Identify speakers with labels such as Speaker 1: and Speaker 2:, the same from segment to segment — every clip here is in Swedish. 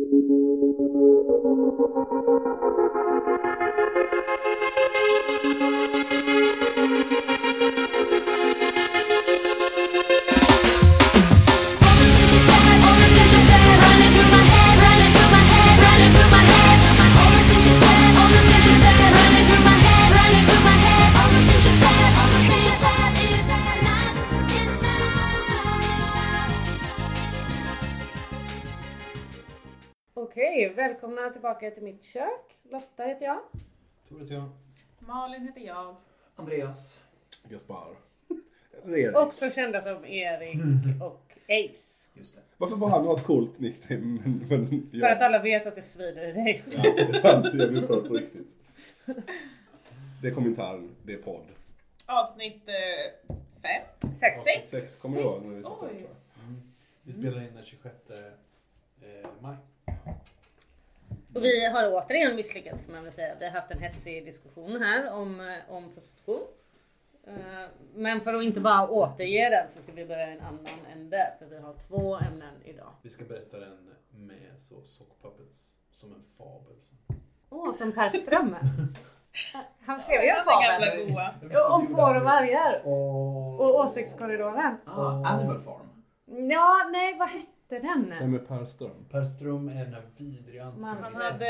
Speaker 1: Thank you. Välkomna tillbaka till mitt kök. Lotta heter jag.
Speaker 2: Tror att jag.
Speaker 3: Malin heter jag.
Speaker 4: Andreas.
Speaker 2: Gaspar. Erik.
Speaker 1: Också kända som Erik och Ace.
Speaker 4: Just det.
Speaker 2: Varför får han ha ett coolt nickname? Men, men jag,
Speaker 1: För att alla vet att det svider i dig.
Speaker 2: Ja, det är sant. Jag blir upprörd på riktigt. Det är kommentaren, det är podd.
Speaker 3: Avsnitt eh, fem.
Speaker 1: Sex.
Speaker 3: Sex.
Speaker 2: Sex, kommer du ihåg? När vi satt där?
Speaker 5: Vi spelar in den 26 eh, maj.
Speaker 1: Och vi har återigen misslyckats kan man väl säga. Vi har haft en hetsig diskussion här om, eh, om prostitution. Eh, Men för att inte bara återge den så ska vi börja i en annan ände. För vi har två ämnen idag.
Speaker 5: Vi ska berätta den med så sockpuppets som en fabel.
Speaker 1: Åh, som Per Ström. Han skrev ju en fabel. Om får och vargar.
Speaker 5: Och,
Speaker 1: Och åsiktskorridoren.
Speaker 4: Ah, Animal Farm.
Speaker 1: Ja, nej vad hette den?
Speaker 2: Vem är Per Ström?
Speaker 5: Per Ström är den här vidriga
Speaker 1: Man-
Speaker 3: Han hade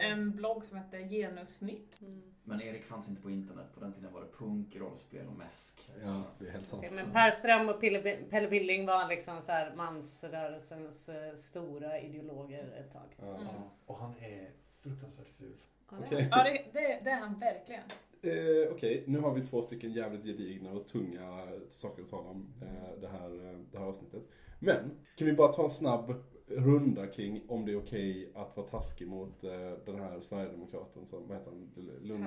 Speaker 3: en blogg som hette Genusnytt.
Speaker 1: Mm.
Speaker 4: Men Erik fanns inte på internet. På den tiden var det punk, rollspel och mäsk.
Speaker 2: Ja, det är helt sant.
Speaker 1: Okej, men Per Ström och Pelle, Pelle Billing var liksom så här mansrörelsens eh, stora ideologer ett tag.
Speaker 2: Ja.
Speaker 5: Och han är fruktansvärt ful.
Speaker 1: Ja, det-
Speaker 2: Okej.
Speaker 3: Ja, det, det, det är han verkligen.
Speaker 2: Eh, Okej, nu har vi två stycken jävligt gedigna och tunga saker att tala om eh, det, här, eh, det här avsnittet. Men, kan vi bara ta en snabb runda kring om det är okej att vara taskig mot eh, den här Sverigedemokraten som, vad heter han, Lund,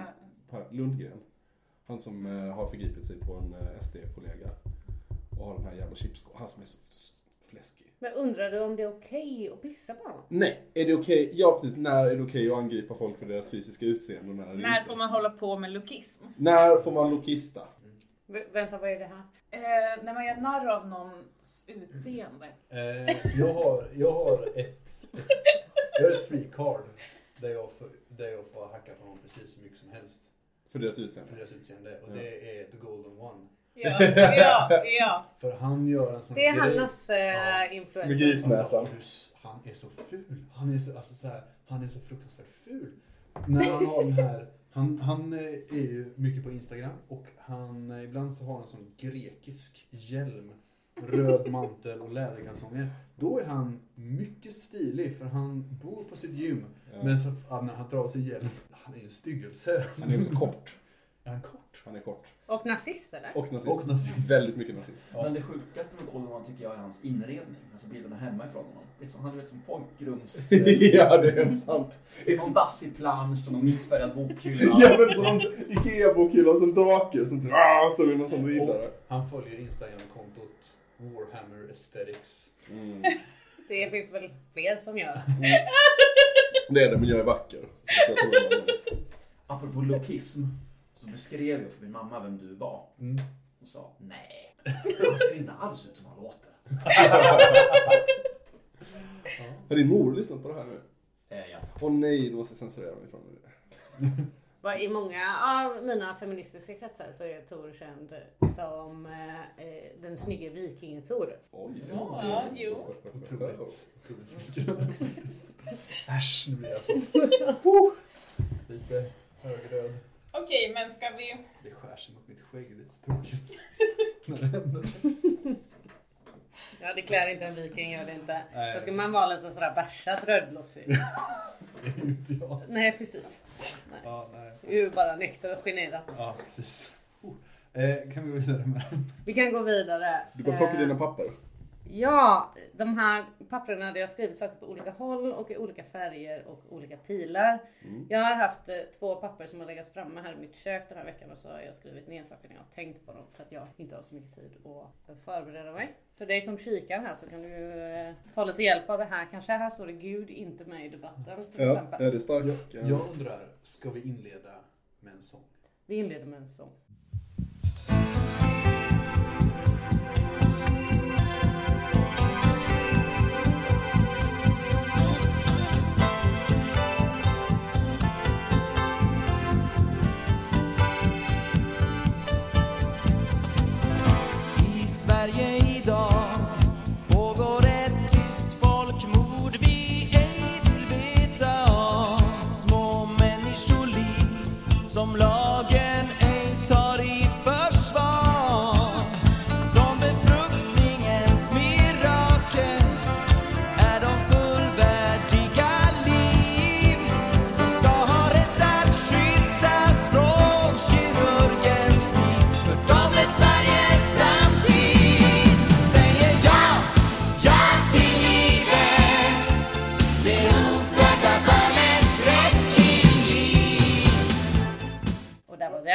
Speaker 3: Per.
Speaker 2: Lundgren. Han som eh, har förgripit sig på en eh, SD-kollega. Och har den här jävla chipskålen. Han som är så fläskig.
Speaker 1: Men undrar du om det är okej att pissa på honom?
Speaker 2: Nej, är det okej? Ja precis, när är det okej att angripa folk för deras fysiska utseende och när är det
Speaker 3: När
Speaker 2: inte?
Speaker 3: får man hålla på med lokism?
Speaker 2: När får man lokista?
Speaker 1: V- vänta, vad är det här?
Speaker 3: Eh, när man gör narr av någons utseende.
Speaker 5: Eh, jag, har, jag har ett, ett, jag har ett free card där jag, får, där jag får hacka på någon precis hur mycket som helst
Speaker 2: För deras
Speaker 5: för
Speaker 2: utseende?
Speaker 5: deras utseende. Och
Speaker 2: Ja.
Speaker 5: det är the golden one.
Speaker 3: Ja, ja, ja.
Speaker 5: För han gör en sån
Speaker 1: Det är
Speaker 5: grej.
Speaker 1: Hannas eh,
Speaker 5: Ja.
Speaker 1: influencer.
Speaker 2: Med grisnäsan.
Speaker 5: Alltså, han är så ful. Han är så, alltså, så här, han är så fruktansvärt ful. När han har den här, han, han eh, är ju mycket på Instagram och han, eh, ibland så har han en sån grekisk hjälm, röd mantel och läderkalsonger. Då är han mycket stilig för han bor på sitt gym.
Speaker 2: Ja.
Speaker 5: Men så, när han drar av sig hjälm, han är ju en styggelse.
Speaker 2: Han är också kort.
Speaker 5: Är han kort?
Speaker 2: Han är kort.
Speaker 1: Och nazist eller?
Speaker 2: Och nazist.
Speaker 5: Och nazist.
Speaker 2: Väldigt mycket nazist.
Speaker 4: Men det sjukaste med Golden One tycker jag är hans inredning. Alltså bilderna hemifrån honom. Det är som, han är liksom pojkrums...
Speaker 2: ja, det är helt sant.
Speaker 4: Det är någon dassig plansch och någon missfärgad bokhylla.
Speaker 2: Ja men som Ikea-bokhyllan som drake som typ, ah, står det någon som riddare.
Speaker 5: Han följer Instagram-kontot Warhammer Aesthetics.
Speaker 2: Mm.
Speaker 1: Det finns väl fler som gör.
Speaker 2: Det är det, men jag är vacker. Jag.
Speaker 4: Apropå lokism. Så beskrev jag för min mamma vem du var.
Speaker 5: Mm.
Speaker 4: Och sa nej. Han ser inte alls ut som han låter.
Speaker 2: Har din mor lyssnat på det här nu?
Speaker 4: Eh, ja.
Speaker 2: Åh nej, då måste jag censurera mig från det.
Speaker 1: I många av mina feministiska kretsar så är Tor känd som eh, eh, den snygge viking-Tor.
Speaker 2: Oj.
Speaker 3: Ja, jo.
Speaker 5: Otroligt, otroligt smickrande faktiskt. Äsch, nu blir jag så. Lite högröd.
Speaker 3: Okej, men ska vi...
Speaker 5: Det skär sig mot mitt skägg, det är så tråkigt. När det händer.
Speaker 1: Ja, det klär inte en viking, gör det inte.
Speaker 5: Nej.
Speaker 1: Då ska man vara lite sådär bärsat rödlossig.
Speaker 5: Det är ju inte jag.
Speaker 1: Nej, precis.
Speaker 5: Ja, nej.
Speaker 1: Du är ju bara nykter och generad.
Speaker 5: Ja, precis. Oh. Eh, kan vi gå vidare med den?
Speaker 1: Vi kan gå vidare.
Speaker 2: Du bara plockar
Speaker 1: Eh,
Speaker 2: dina papper.
Speaker 1: Ja, de här papperna där jag har skrivit saker på olika håll och i olika färger och olika pilar.
Speaker 2: Mm.
Speaker 1: Jag har haft eh, två papper som har legat framme här i mitt kök den här veckan och så har jag skrivit ner saker när jag har tänkt på dem för att jag inte har så mycket tid att förbereda mig. För dig som kikar här så kan du eh, ta lite hjälp av det här. Kanske här står det Gud inte med i debatten till
Speaker 2: Ja,
Speaker 1: exempel.
Speaker 2: är det starkt?
Speaker 5: Jag undrar, ska vi inleda med en sång?
Speaker 1: Vi inleder med en sång.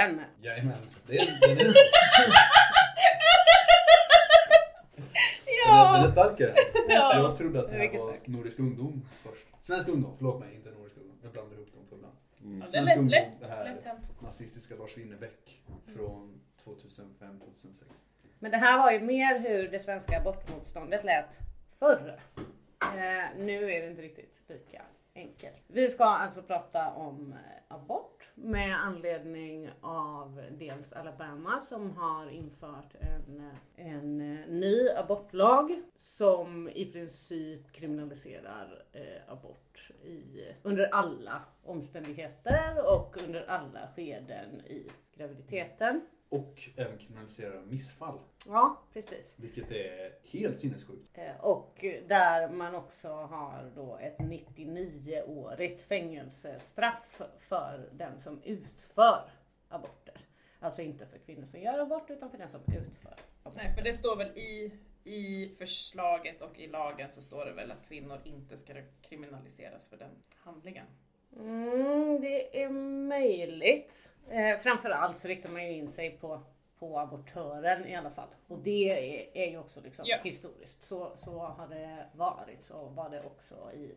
Speaker 1: Var den.
Speaker 5: Jajamän. Det är, den, är,
Speaker 3: Ja.
Speaker 5: den är starkare.
Speaker 3: Ja.
Speaker 5: Jag trodde att det
Speaker 1: Den är
Speaker 5: här var. Nordisk ungdom först. Svensk ungdom, förlåt mig, inte Nordisk ungdom. Jag blandar ihop dem för ibland.
Speaker 2: Mm.
Speaker 3: Ja, det är
Speaker 5: Svensk
Speaker 3: lätt,
Speaker 5: ungdom,
Speaker 3: lätt,
Speaker 5: det här
Speaker 3: lätt
Speaker 5: nazistiska Lars Winnerbäck från 2005-2006.
Speaker 1: Men det här var ju mer hur det svenska abortmotståndet lät förr. Eh, nu är det inte riktigt lika enkelt. Vi ska alltså prata om eh, abort med anledning av dels Alabama som har infört en, en eh, ny abortlag som i princip kriminaliserar eh, abort i, under alla omständigheter och under alla skeden i graviditeten.
Speaker 5: Och även kriminaliserar missfall.
Speaker 1: Ja, precis.
Speaker 5: Vilket är helt sinnessjukt.
Speaker 1: Eh, Och där man också har då ett 99-årigt fängelsestraff för den som utför aborter. Alltså inte för kvinnor som gör abort utan för den som utför abort.
Speaker 3: Nej, för det står väl i, i förslaget och i lagen så står det väl att kvinnor inte ska kriminaliseras för den handlingen.
Speaker 1: Mm, det är möjligt. Eh, framförallt så riktar man ju in sig på, på abortören i alla fall. Och det är, är ju också liksom
Speaker 3: Ja.
Speaker 1: historiskt. Så, så har det varit. Så var det också i,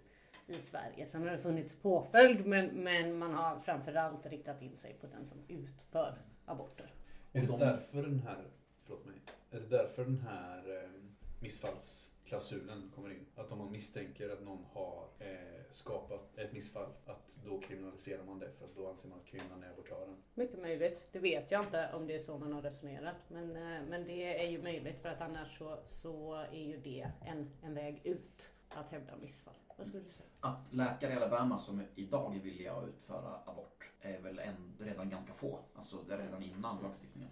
Speaker 1: i Sverige. Sen har det funnits påföljd men, men man har framförallt riktat in sig på den som utför aborter.
Speaker 5: Är det
Speaker 4: de-
Speaker 5: därför den här, förlåt mig, är det därför den här eh, missfallsklausulen kommer in? Att om man misstänker att någon har eh, skapat ett missfall, att då kriminaliserar man det för att då anser man att kvinnan är abortören.
Speaker 1: Mycket möjligt. Det vet jag inte om det är så man har resonerat. Men, eh, men det är ju möjligt för att annars så, så är ju det en, en väg ut att hävda missfall. Vad skulle du säga?
Speaker 4: Att läkare i Alabama som idag är villiga att utföra abort är väl en, redan ganska få. Alltså det är redan innan lagstiftningen.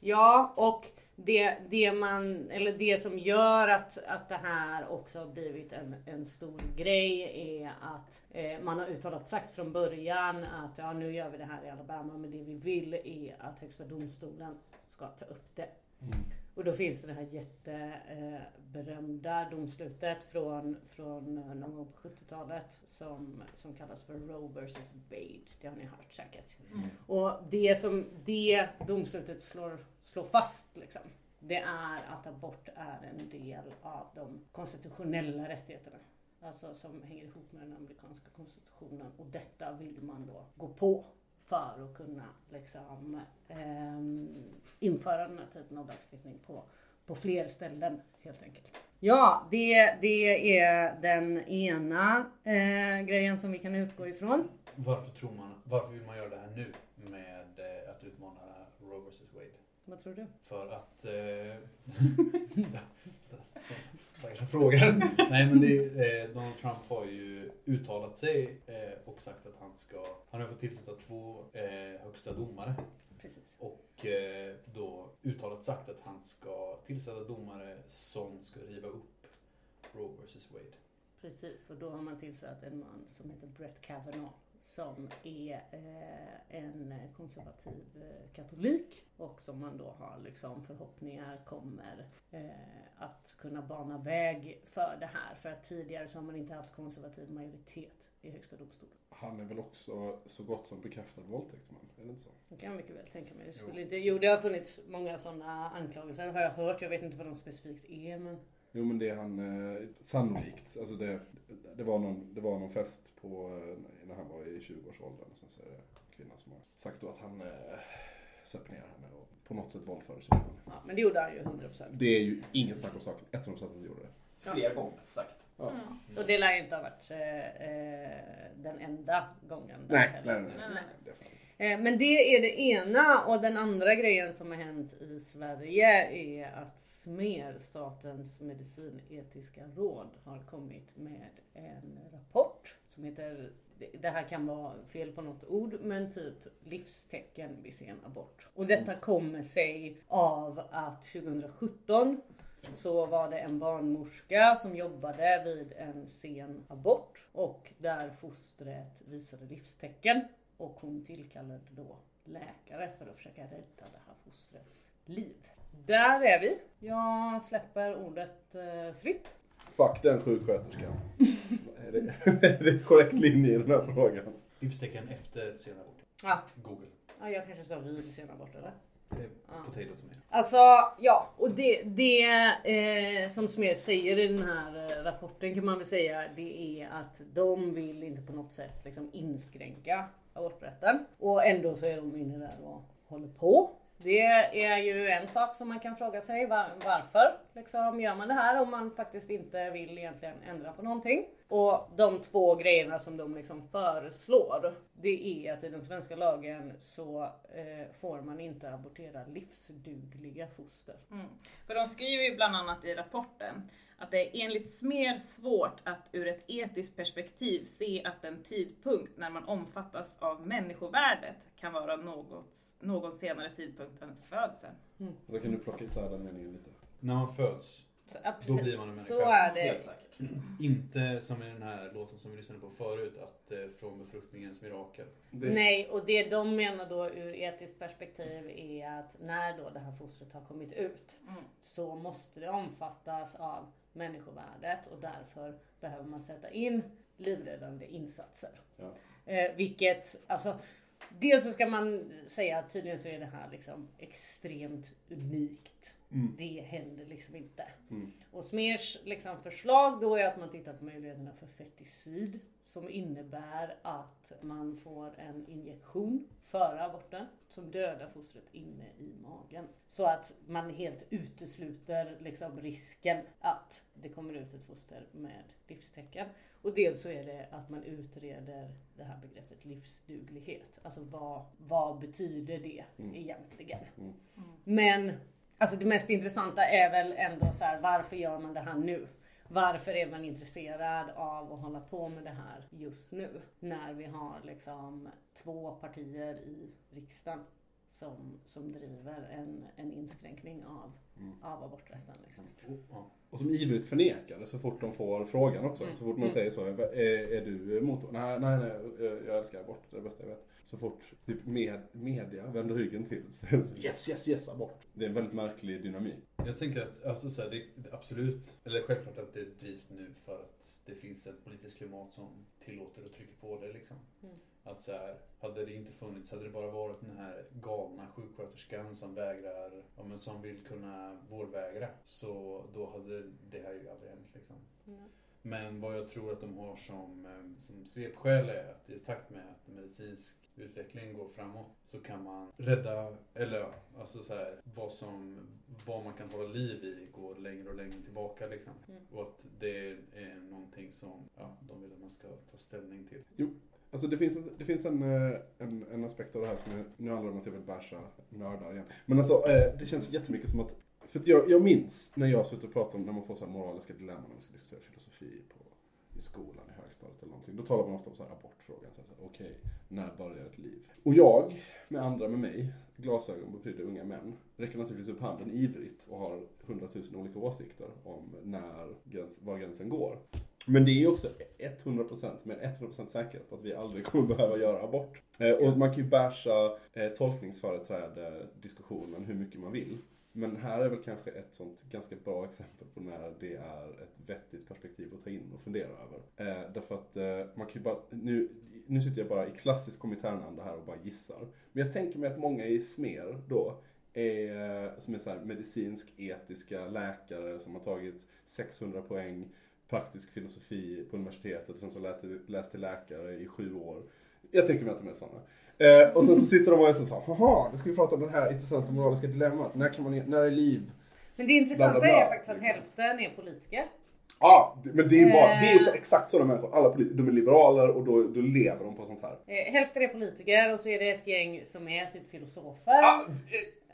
Speaker 1: Ja, och det, det, man, eller det som gör att, att det här också har blivit en, en stor grej är att eh, man har uttalat sagt från början att ja, nu gör vi det här i Alabama men det vi vill är att Högsta domstolen ska ta upp det. Mm. Och då finns det här jätteberömda domslutet från, från någon gång på 70-talet som, som kallas för Roe vs Wade. Det har ni hört säkert. Och det som det domslutet slår, slår fast liksom, det är att abort är en del av de konstitutionella rättigheterna. Alltså som hänger ihop med den amerikanska konstitutionen och detta vill man då gå på för att kunna liksom, ehm, införa den här typen av lagstiftning på, på fler ställen helt enkelt. Ja, det, det är den ena eh, grejen som vi kan utgå ifrån.
Speaker 5: Varför tror man, varför vill man göra det här nu med eh, att utmana Roe vs Wade?
Speaker 1: Vad tror du?
Speaker 5: För att... Tackar som frågar. Nej men det, eh, Donald Trump har ju uttalat sig eh, och sagt att han ska... Han har fått tillsätta två eh, högsta domare.
Speaker 1: Precis.
Speaker 5: Och eh, då uttalat sagt att han ska tillsätta domare som ska riva upp Roe vs Wade.
Speaker 1: Precis, och då har man tillsatt en man som heter Brett Kavanaugh som är eh, en konservativ eh, katolik och som man då har liksom förhoppningar kommer eh, att kunna bana väg för det här. För att tidigare så har man inte haft konservativ majoritet i Högsta domstolen.
Speaker 2: Han är väl också så gott som bekräftad våldtäktsman? Är det inte så?
Speaker 1: Det kan jag mycket väl tänka mig. Det skulle inte, jo, det har funnits många sådana anklagelser har jag hört. Jag vet inte vad de specifikt är men
Speaker 2: Jo men det är han eh, sannolikt. Alltså det, det, var någon, det var någon fest på, eh, när han var i 20-årsåldern. Och sen så är det en kvinna som har sagt då att han eh, söp ner henne och på något sätt våldförde sig.
Speaker 1: Ja, men det gjorde han ju 100%.
Speaker 2: Det är ju ingen snack om saken. 100% att han gjorde det.
Speaker 1: Ja.
Speaker 4: Flera gånger säkert.
Speaker 2: Ja.
Speaker 1: Och det lär ju inte ha varit eh, eh, den enda gången. där
Speaker 2: Nej,
Speaker 1: heller.
Speaker 2: nej, nej, nej, nej.
Speaker 1: Eh, men det är det ena och den andra grejen som har hänt i Sverige är att SMER, Statens medicinetiska råd, har kommit med en rapport som heter det- det här kan vara fel på något ord, men typ livstecken vid sen abort. Och detta kommer sig av att 2017 så var det en barnmorska som jobbade vid en sen abort och där fostret visade livstecken och hon tillkallade då läkare för att försöka rädda det här fostrets liv. Där är vi. Jag släpper ordet eh, fritt.
Speaker 2: Fuck den sjuksköterskan. Är det- det är korrekt linje i den här frågan.
Speaker 5: Livstecken efter sen abort.
Speaker 1: Ja.
Speaker 5: Google.
Speaker 1: ja, jag kanske sa vid sen abort eller?
Speaker 5: Eh, Potato tomato.
Speaker 1: Alltså, ja, och det, det eh, som Smer säger i den här eh, rapporten kan man väl säga, det är att de vill inte på något sätt liksom inskränka aborträtten. Och ändå så är de inne där och håller på. Det är ju en sak som man kan fråga sig, var, varför liksom gör man det här om man faktiskt inte vill egentligen ändra på någonting? Och de två grejerna som de liksom föreslår, det är att i den svenska lagen så eh, får man inte abortera livsdugliga foster.
Speaker 3: Mm. För de skriver ju bland annat i rapporten att det är enligt Smer svårt att ur ett etiskt perspektiv se att en tidpunkt när man omfattas av människovärdet kan vara något, någon senare tidpunkt än födseln.
Speaker 2: Då kan du plocka isär den meningen lite.
Speaker 5: När man föds.
Speaker 1: Så, ja,
Speaker 5: Då blir man en
Speaker 1: Så
Speaker 5: människa.
Speaker 1: är det.
Speaker 4: Helt säkert.
Speaker 5: Inte som i den här låten som vi lyssnade på förut, att eh, från befruktningens mirakel.
Speaker 2: Det,
Speaker 1: Nej, och det de menar då ur etiskt perspektiv är att när då det här fostret har kommit ut
Speaker 3: Mm.
Speaker 1: så måste det omfattas av människovärdet och därför behöver man sätta in livräddande insatser.
Speaker 2: Ja.
Speaker 1: Eh, vilket, alltså, dels så ska man säga att tydligen så är det här liksom extremt unikt.
Speaker 2: Mm.
Speaker 1: Det händer liksom inte.
Speaker 2: Mm.
Speaker 1: Och Smers liksom förslag då är att man tittar på möjligheterna för feticid som innebär att man får en injektion före aborten som dödar fostret inne i magen. Så att man helt utesluter liksom risken att det kommer ut ett foster med livstecken. Och dels så är det att man utreder det här begreppet livsduglighet. Alltså vad, vad betyder det
Speaker 2: Mm.
Speaker 1: egentligen?
Speaker 2: Mm.
Speaker 1: Men alltså det mest intressanta är väl ändå så här, varför gör man det här nu? Varför är man intresserad av att hålla på med det här just nu? När vi har liksom två partier i riksdagen som, som driver en, en inskränkning av,
Speaker 2: Mm.
Speaker 1: av aborträtten. Liksom.
Speaker 5: Ja.
Speaker 2: Och som ivrigt förnekar det så fort de får frågan också.
Speaker 1: Mm.
Speaker 2: Så fort någon
Speaker 1: Mm.
Speaker 2: säger så, är, är du emot? Nej, nej, nej, jag- jag älskar abort, det är det bästa jag vet. Så fort typ med, media vänder ryggen till så är det så yes, yes, yes, abort. Det är en väldigt märklig dynamik.
Speaker 5: Jag tänker att alltså, så här, det, absolut, eller självklart att det drivs nu för att det finns ett politiskt klimat som tillåter och trycker på det. Liksom.
Speaker 1: Mm.
Speaker 5: Att så här, hade det inte funnits, hade det bara varit den här galna sjuksköterskan som vägrar, ja, men som vill kunna vårdvägra, så då hade det här ju aldrig hänt. Liksom.
Speaker 1: Mm.
Speaker 5: Men vad jag tror att de har som, eh, som svepskäl är att i takt med att medicinsk utveckling går framåt så kan man rädda, eller ja, alltså så här, vad, som, vad man kan hålla liv i går längre och längre tillbaka. Liksom.
Speaker 1: Mm.
Speaker 5: Och att det är någonting som ja, de vill att man ska ta ställning till.
Speaker 2: Alltså det finns, en, det finns en, eh, en, en aspekt av det här som är, nu handlar det om att jag vill basha nördar igen. Men alltså eh, det känns jättemycket som att, för att jag, jag minns när jag suttit och pratat om, när man får så här moraliska dilemman när man ska diskutera filosofi på, i skolan, i högstadiet eller någonting. Då talar man ofta om så här abortfrågan. Så här, så här, Okej, när börjar ett liv? Och jag, med andra med mig, glasögon betyder unga män, räcker naturligtvis upp handen ivrigt och har hundratusen olika åsikter om när gräns, var gränsen går. Men det är också 100% med 100% säkerhet på att vi aldrig kommer behöva göra abort. Eh, och man kan ju basha eh, tolkningsföreträde diskussionen hur mycket man vill. Men här är väl kanske ett sånt ganska bra exempel på när det är ett vettigt perspektiv att ta in och fundera över. Eh, därför att eh, man kan ju bara, nu, nu sitter jag bara i klassisk kommentärnanda här och bara gissar. Men jag tänker mig att många i Smer då är, eh, som är så här medicinsk etiska läkare som har tagit 600 poäng praktisk filosofi på universitetet och sen så läste, till läkare i sju år. Jag tänker mig att de är sådana. Eh, och sen så sitter de och så här, haha, nu ska vi prata om det här intressanta moraliska dilemmat. När, kan man, när är liv?
Speaker 1: Men det intressanta
Speaker 2: Bla, bla, bla,
Speaker 1: är faktiskt att
Speaker 2: liksom.
Speaker 1: hälften är politiker.
Speaker 2: Ja, det- men det är, bara, det är så
Speaker 1: Eh.
Speaker 2: exakt sådana människor. Alla de är liberaler och då, då lever de på sånt här.
Speaker 1: Eh, hälften är politiker och så är det ett gäng som är typ filosofer.
Speaker 2: Ah,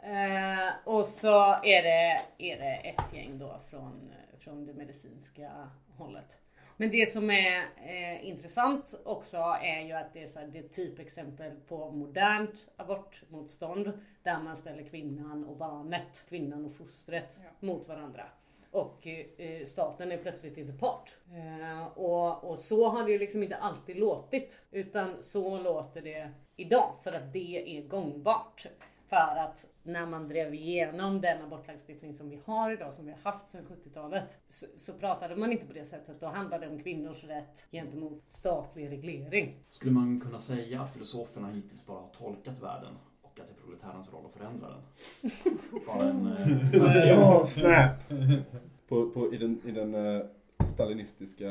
Speaker 2: Eh,
Speaker 1: och så är det, är det ett gäng då från, från det medicinska hållet. Men det som är eh, intressant också är ju att det är, så här, det är typexempel på modernt abortmotstånd där man ställer kvinnan och barnet, kvinnan och fostret
Speaker 3: Ja.
Speaker 1: mot varandra. Och eh, staten är plötsligt inte part. Eh, och, och så har det ju liksom inte alltid låtit. Utan så låter det idag för att det är gångbart. För att när man drev igenom den abortlagstiftning som vi har idag, som vi har haft sedan 70-talet, så, så pratade man inte på det sättet. Då handlade det om kvinnors rätt gentemot statlig reglering.
Speaker 4: Skulle man kunna säga att filosoferna hittills bara har tolkat världen och att det är proletärens roll att förändra den? Bara en... eh,
Speaker 2: Ja, snap! På, på, I den, i den eh, stalinistiska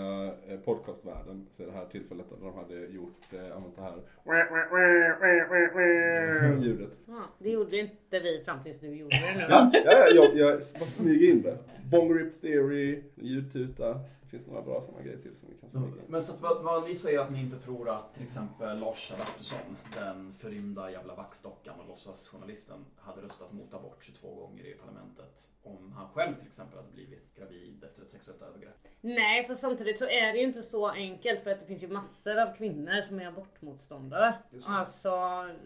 Speaker 2: eh, podcastvärlden så är det här tillfället där de hade gjort, eh, använt det här ljudet.
Speaker 1: Ja, det gjorde inte vi fram tills du gjorde det.
Speaker 2: Ja, ja, jag, jag bara smyger in det. Bong Rip Theory, ljudtuta. Det finns några bra sådana grejer till som vi kan smyga in.
Speaker 4: Men så vad, vad ni säger att ni inte tror att till exempel Lars Adaktusson, den förrymda jävla vaxdockan och låtsasjournalisten, hade röstat mot abort 22 gånger i parlamentet om han själv till exempel hade blivit gravid efter ett sexuellt övergrepp?
Speaker 1: Nej, för samtidigt så är det ju inte så enkelt för att det finns ju massor av kvinnor som är abortmotståndare. Alltså,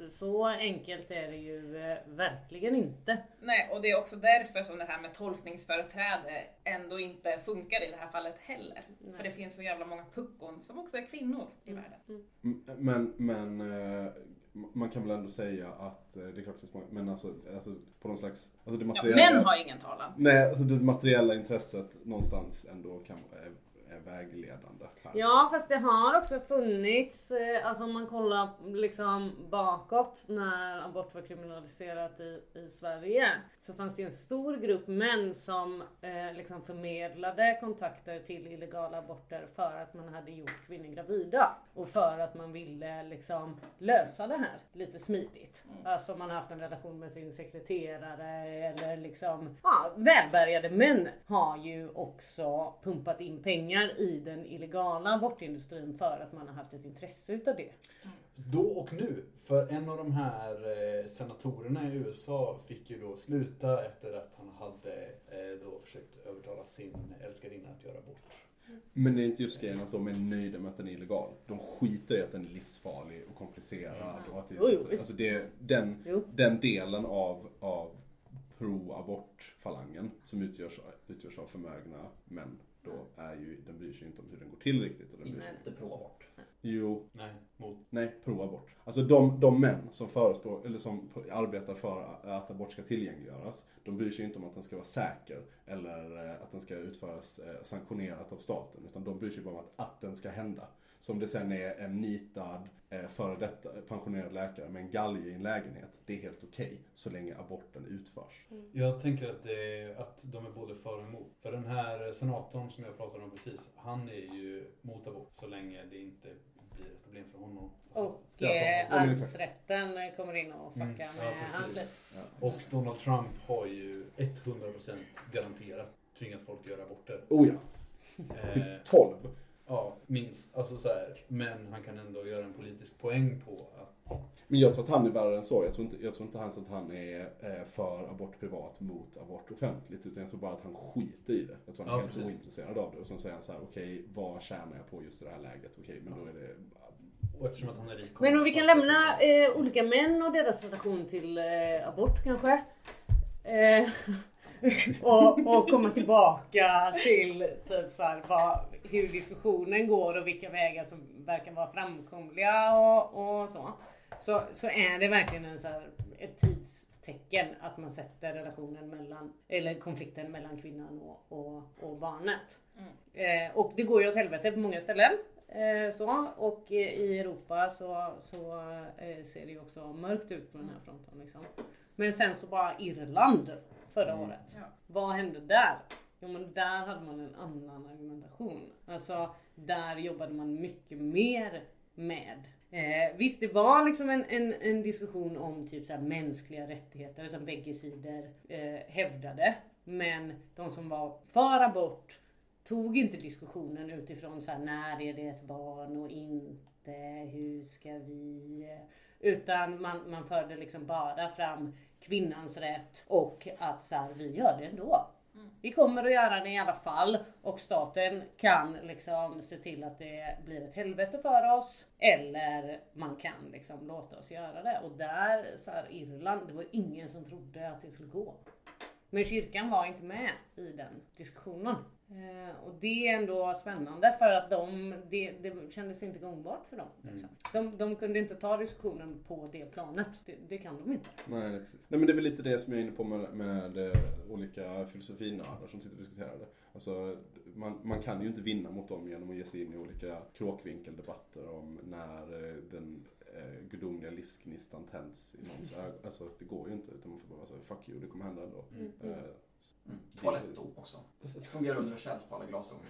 Speaker 1: så enkelt är det ju eh, verkligen inte.
Speaker 3: Nej, och det är också därför som det här med tolkningsföreträde ändå inte funkar i det här fallet heller. För det finns så jävla många puckon som också är kvinnor i världen.
Speaker 2: M- Men, men eh, man kan väl ändå säga att eh, det är klart det finns många, men alltså, alltså på någon slags, alltså det
Speaker 3: Ja,
Speaker 2: materiella.
Speaker 3: män har ingen talan.
Speaker 2: Nej, alltså det materiella intresset någonstans ändå kan är, vägledande. Här.
Speaker 1: Ja, fast det har också funnits, eh, alltså om man kollar liksom bakåt när abort var kriminaliserat i, i Sverige. Så fanns det ju en stor grupp män som eh, liksom förmedlade kontakter till illegala aborter för att man hade gjort kvinnor gravida. Och för att man ville liksom lösa det här lite smidigt. Alltså om man har haft en relation med sin sekreterare eller liksom, ja, välbärgade män har ju också pumpat in pengar i den illegala abortindustrin för att man har haft ett intresse utav det.
Speaker 5: Då och nu. För en av de här eh, senatorerna i USA fick ju då sluta efter att han hade eh, då försökt övertala sin älskarinna att göra abort.
Speaker 2: Men det är inte just grejen att de är nöjda med att den är illegal. De skiter i att den är livsfarlig och komplicerad. Och att det,
Speaker 1: Jo, jo, visst.
Speaker 2: alltså det, den,
Speaker 1: Jo.
Speaker 2: den delen av, av pro-abort-falangen som utgörs, utgörs av förmögna män då är ju, den bryr sig inte om hur den går till riktigt. Och den bryr sig
Speaker 4: Inte pro-abort.
Speaker 2: Jo,
Speaker 5: Nej, mot.
Speaker 2: Nej, pro-abort. Alltså de, de män som förestår, eller som arbetar för att abort ska tillgängliggöras, de bryr sig inte om att den ska vara säker eller eh, att den ska utföras eh, sanktionerat av staten, utan de bryr sig bara om att, att den ska hända. Som det sen är en nitad, eh, före detta pensionerad läkare med en galge i en lägenhet, det är helt okej så länge aborten utförs.
Speaker 5: Jag tänker att, det, att de är både för och emot. För den här senatorn som jag pratade om precis, han är ju mot abort så länge det inte blir ett problem för honom.
Speaker 1: Och
Speaker 2: Ja,
Speaker 1: eh, arvsrätten kommer in och fuckar
Speaker 5: Mm, ja,
Speaker 1: med hans liv.
Speaker 2: Ja.
Speaker 5: Och Donald Trump har ju 100% garanterat tvingat folk att göra aborter.
Speaker 2: Oh ja,
Speaker 5: Eh,
Speaker 2: typ 12.
Speaker 5: Ja, minst. Alltså så här. Men han kan ändå göra en politisk poäng på att
Speaker 2: Men jag tror att han är värre än så. Jag tror inte, jag tror inte ens att han är eh, för abort privat mot abort offentligt. Utan jag tror bara att han skiter i det. Jag tror han är
Speaker 5: Ja,
Speaker 2: helt
Speaker 5: precis.
Speaker 2: ointresserad av det. Och sen säger han så här: okej, vad tjänar jag på just i det här läget? Okej, men då är det...
Speaker 5: Och eftersom att han är rik.
Speaker 1: Men om vi kan lämna eh, olika män och deras relation till eh, abort kanske. Eh, och, och komma tillbaka till typ så här, vad, hur diskussionen går och vilka vägar som verkar vara framkomliga och, och så. så. Så är det verkligen en så här, ett tidstecken att man sätter relationen mellan, eller konflikten mellan kvinnan och, och, och barnet. Eh, och det går ju åt helvete på många ställen. Eh, så, och i Europa så, så eh, ser det ju också mörkt ut på den här fronten. Liksom. Men sen så bara Irland förra året.
Speaker 3: Ja.
Speaker 1: Vad hände där? Jo men där hade man en annan argumentation. Alltså där jobbade man mycket mer med Eh, visst det var liksom en, en, en diskussion om typ så här mänskliga rättigheter som bägge sidor eh, hävdade. Men de som var för abort tog inte diskussionen utifrån så här, när är det ett barn och inte, hur ska vi... Utan man, man förde liksom bara fram kvinnans rätt och att så här, vi gör det ändå. Vi kommer att göra det i alla fall och staten kan liksom se till att det blir ett helvete för oss. Eller man kan liksom låta oss göra det. Och där, så här, Irland, det var ingen som trodde att det skulle gå. Men kyrkan var inte med i den diskussionen. Eh, och det är ändå spännande för att de, det, det kändes inte gångbart för dem. Liksom. De, de kunde inte ta diskussionen på det planet. Det, det kan de inte.
Speaker 2: Nej, precis. Nej men det är väl lite det som jag är inne på med, med eh, olika filosofinördar som sitter och diskuterar det. Alltså, man, man kan ju inte vinna mot dem genom att ge sig in i olika kråkvinkeldebatter om när eh, den eh, gudomliga livsgnistan tänds i någons ögon. Alltså det går ju inte utan man får bara säga fuck you, det kommer hända ändå. Eh,
Speaker 4: Mm. Toalettdo också. Det fungerar universellt på alla glasögon.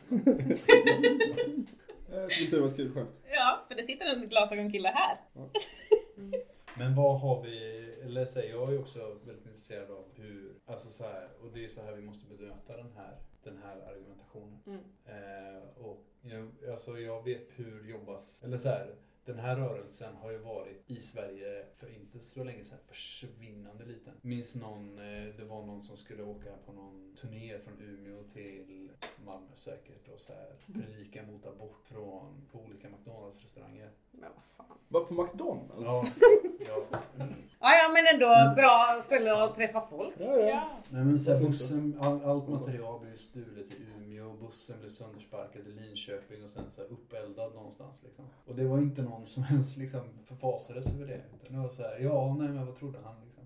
Speaker 2: Det var ett kul skämt.
Speaker 3: Ja, för det sitter en glasögonkille här.
Speaker 5: Men vad har vi, eller säg, jag är också väldigt intresserad av hur, alltså så här, och det är så här vi måste bemöta den här, den här argumentationen.
Speaker 1: Mm.
Speaker 5: Eh, och jag, alltså jag vet hur jobbas, eller så här, den här rörelsen har ju varit i Sverige för inte så länge sedan försvinnande liten. Minns någon, eh, det var någon som skulle åka på någon turné från Umeå till Malmö säkert och så här predika mot abort från på olika McDonalds restauranger.
Speaker 1: Men vad fan.
Speaker 2: Var på McDonalds?
Speaker 5: Ja, ja. Mm.
Speaker 1: Ja, ja men ändå bra ställe att träffa folk.
Speaker 2: Ja, ja.
Speaker 3: Ja.
Speaker 5: Nej men så här, bussen, all, allt material blev stulet i Umeå, bussen blev söndersparkad i Linköping och sen så här uppeldad någonstans liksom. Och det var inte någon som ens liksom förfasades över det. Utan det var så här, ja nej men vad trodde han liksom.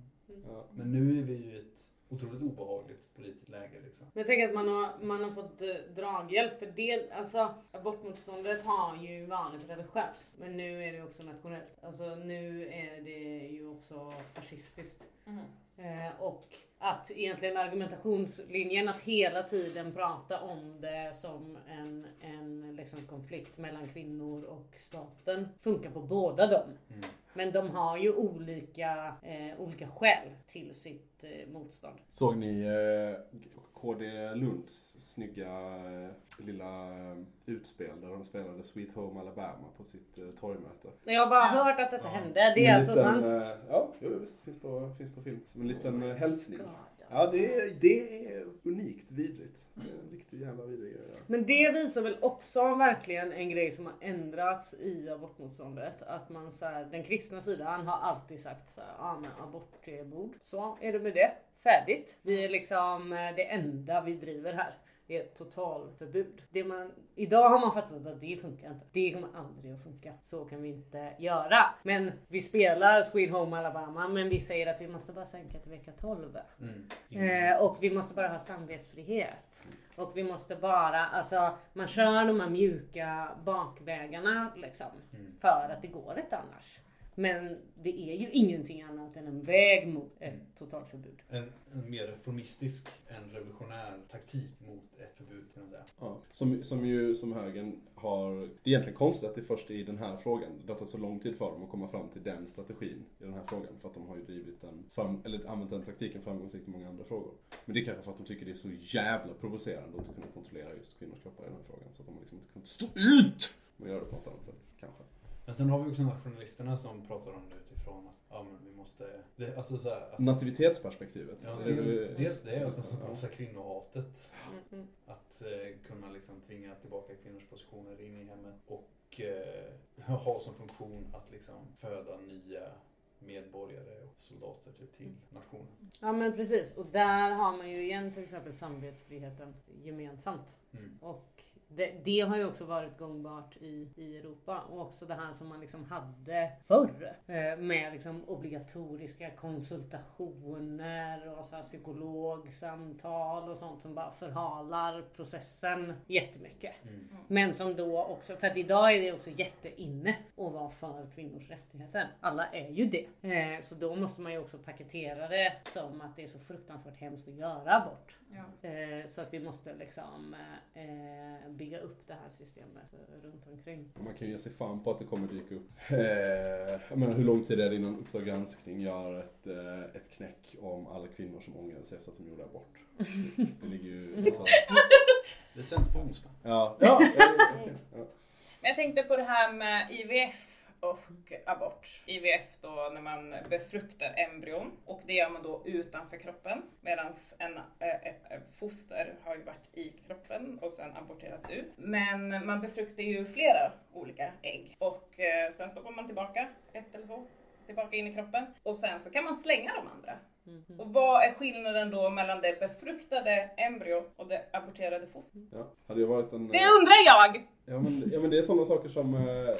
Speaker 2: Ja.
Speaker 5: Men nu är vi ju i ett otroligt obehagligt politiskt läge liksom.
Speaker 1: Men jag tänker att man har, man har fått eh, draghjälp för det, alltså abortmotståndet har ju varit religiöst. Men nu är det också nationellt. Alltså nu är det ju också fascistiskt.
Speaker 3: Mm.
Speaker 1: Eh, och att egentligen argumentationslinjen att hela tiden prata om det som en, en liksom konflikt mellan kvinnor och staten funkar på båda dem.
Speaker 5: Mm.
Speaker 1: Men de har ju olika, eh, olika skäl till sitt eh, motstånd.
Speaker 2: Såg ni eh, KD Lunds snygga eh, lilla eh, utspel där de spelade Sweet Home Alabama på sitt eh, torgmöte?
Speaker 1: Jag har bara
Speaker 3: Ja.
Speaker 1: hört att detta
Speaker 5: Ja.
Speaker 1: hände.
Speaker 2: Som
Speaker 1: Det är alltså
Speaker 2: liten,
Speaker 1: sant.
Speaker 2: eh, Ja, jo, visst. Finns på, finns på film. Som en liten eh, hälsning.
Speaker 1: God, alltså.
Speaker 2: Ja, det är, det är unikt vidrigt. Det är en riktigt jävla vidrig grej.
Speaker 1: Men det visar väl också verkligen en grej som har ändrats i abortmotståndet. Att man så här, den kristna sidan har alltid sagt så här, ja men abort är bord. Så är det med det. Färdigt. Vi är liksom eh, det enda vi driver här. Är totalförbud. Det man, idag har man fattat att det funkar inte. Det kommer aldrig att funka. Så kan vi inte göra. Men vi spelar Sweet Home Alabama men vi säger att vi måste bara sänka till vecka 12.
Speaker 5: Mm.
Speaker 1: Eh, och vi måste bara ha samvetsfrihet. Och vi måste bara, alltså man kör de här mjuka bakvägarna liksom. För att det går inte annars. Men det är ju ingenting annat än en väg mot ett totalförbud.
Speaker 5: En, en mer reformistisk, en revolutionär taktik mot ett förbud kan man säga.
Speaker 2: Ja. Som, som ju som högern har... Det är egentligen konstigt att det är först i den här frågan. Det har tagit så lång tid för dem att komma fram till den strategin i den här frågan. För att de har ju drivit den, fram, eller använt den taktiken framgångsrikt i många andra frågor. Men det är kanske för att de tycker det är så jävla provocerande att inte kunna kontrollera just kvinnors kroppar i den här frågan. Så att de har liksom inte kunnat stå ut att göra det på något annat sätt, kanske.
Speaker 5: Men sen har vi också nationalisterna som pratar om det utifrån att ja, men vi måste... Det, alltså så här, att,
Speaker 2: Nativitetsperspektivet.
Speaker 5: ja,
Speaker 2: Det
Speaker 5: dels det och sen så
Speaker 2: Ja.
Speaker 5: så här kvinnohatet.
Speaker 1: Mm.
Speaker 5: Att eh, kunna liksom tvinga tillbaka kvinnors positioner in i hemmet och eh, ha som funktion att liksom föda nya medborgare och soldater till, till nationen.
Speaker 1: Ja men precis. Och där har man ju igen till exempel samvetsfriheten gemensamt.
Speaker 5: Mm.
Speaker 1: Och det, det har ju också varit gångbart i, i Europa. Och också det här som man liksom hade förr. eh, Med liksom obligatoriska konsultationer och så här psykologsamtal och sånt som bara förhalar processen jättemycket.
Speaker 5: Mm.
Speaker 1: Men som då också, för att idag är det också jätteinne att vara för kvinnors rättigheter. Alla är ju det. Eh, Så då måste man ju också paketera det som att det är så fruktansvärt hemskt att göra abort.
Speaker 3: Ja.
Speaker 1: Eh, Så att vi måste liksom bygga upp det här systemet runt omkring.
Speaker 2: Man kan ju ge sig fan på att det kommer dyka upp. Eh, jag menar hur lång tid är det innan Uppdrag granskning gör ett, eh, ett knäck om alla kvinnor som ångrar sig efter att de gjorde abort? Det ligger ju... Alltså,
Speaker 5: Det sänds på onsdag.
Speaker 2: ja, ja, eh, okej, ja.
Speaker 3: Men jag tänkte på det här med IVF och abort. IVF då när man befruktar embryon och det gör man då utanför kroppen medan en, eh, ett ett foster har ju varit i kroppen och sen aborterats ut. Men man befruktar ju flera olika ägg och eh, sen stoppar man tillbaka ett eller så tillbaka in i kroppen och sen så kan man slänga de andra. Och vad är skillnaden då mellan det befruktade embryot och det aborterade fostret?
Speaker 2: Ja. Hade jag varit en...
Speaker 3: Det undrar jag!
Speaker 2: Ja men, ja, men det är sådana saker som eh,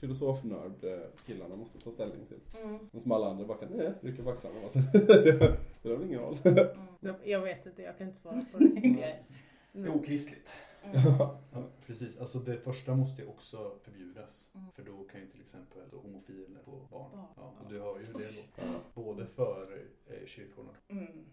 Speaker 2: filosofnörd-killarna måste ta ställning till.
Speaker 3: Mm.
Speaker 2: Men som alla andra bara kan, nej, rycka på axlarna. Alltså. det spelar väl ingen roll.
Speaker 1: Jag, jag vet inte, jag kan inte svara på det.
Speaker 4: Det är okristligt.
Speaker 5: Ja, precis. Alltså det första måste ju också förbjudas.
Speaker 3: Mm.
Speaker 5: För då kan ju till exempel homofiler få barn.
Speaker 3: Barn.
Speaker 5: Ja, och du hör ju det då. Både för eh, kyrkorna.
Speaker 3: Mm.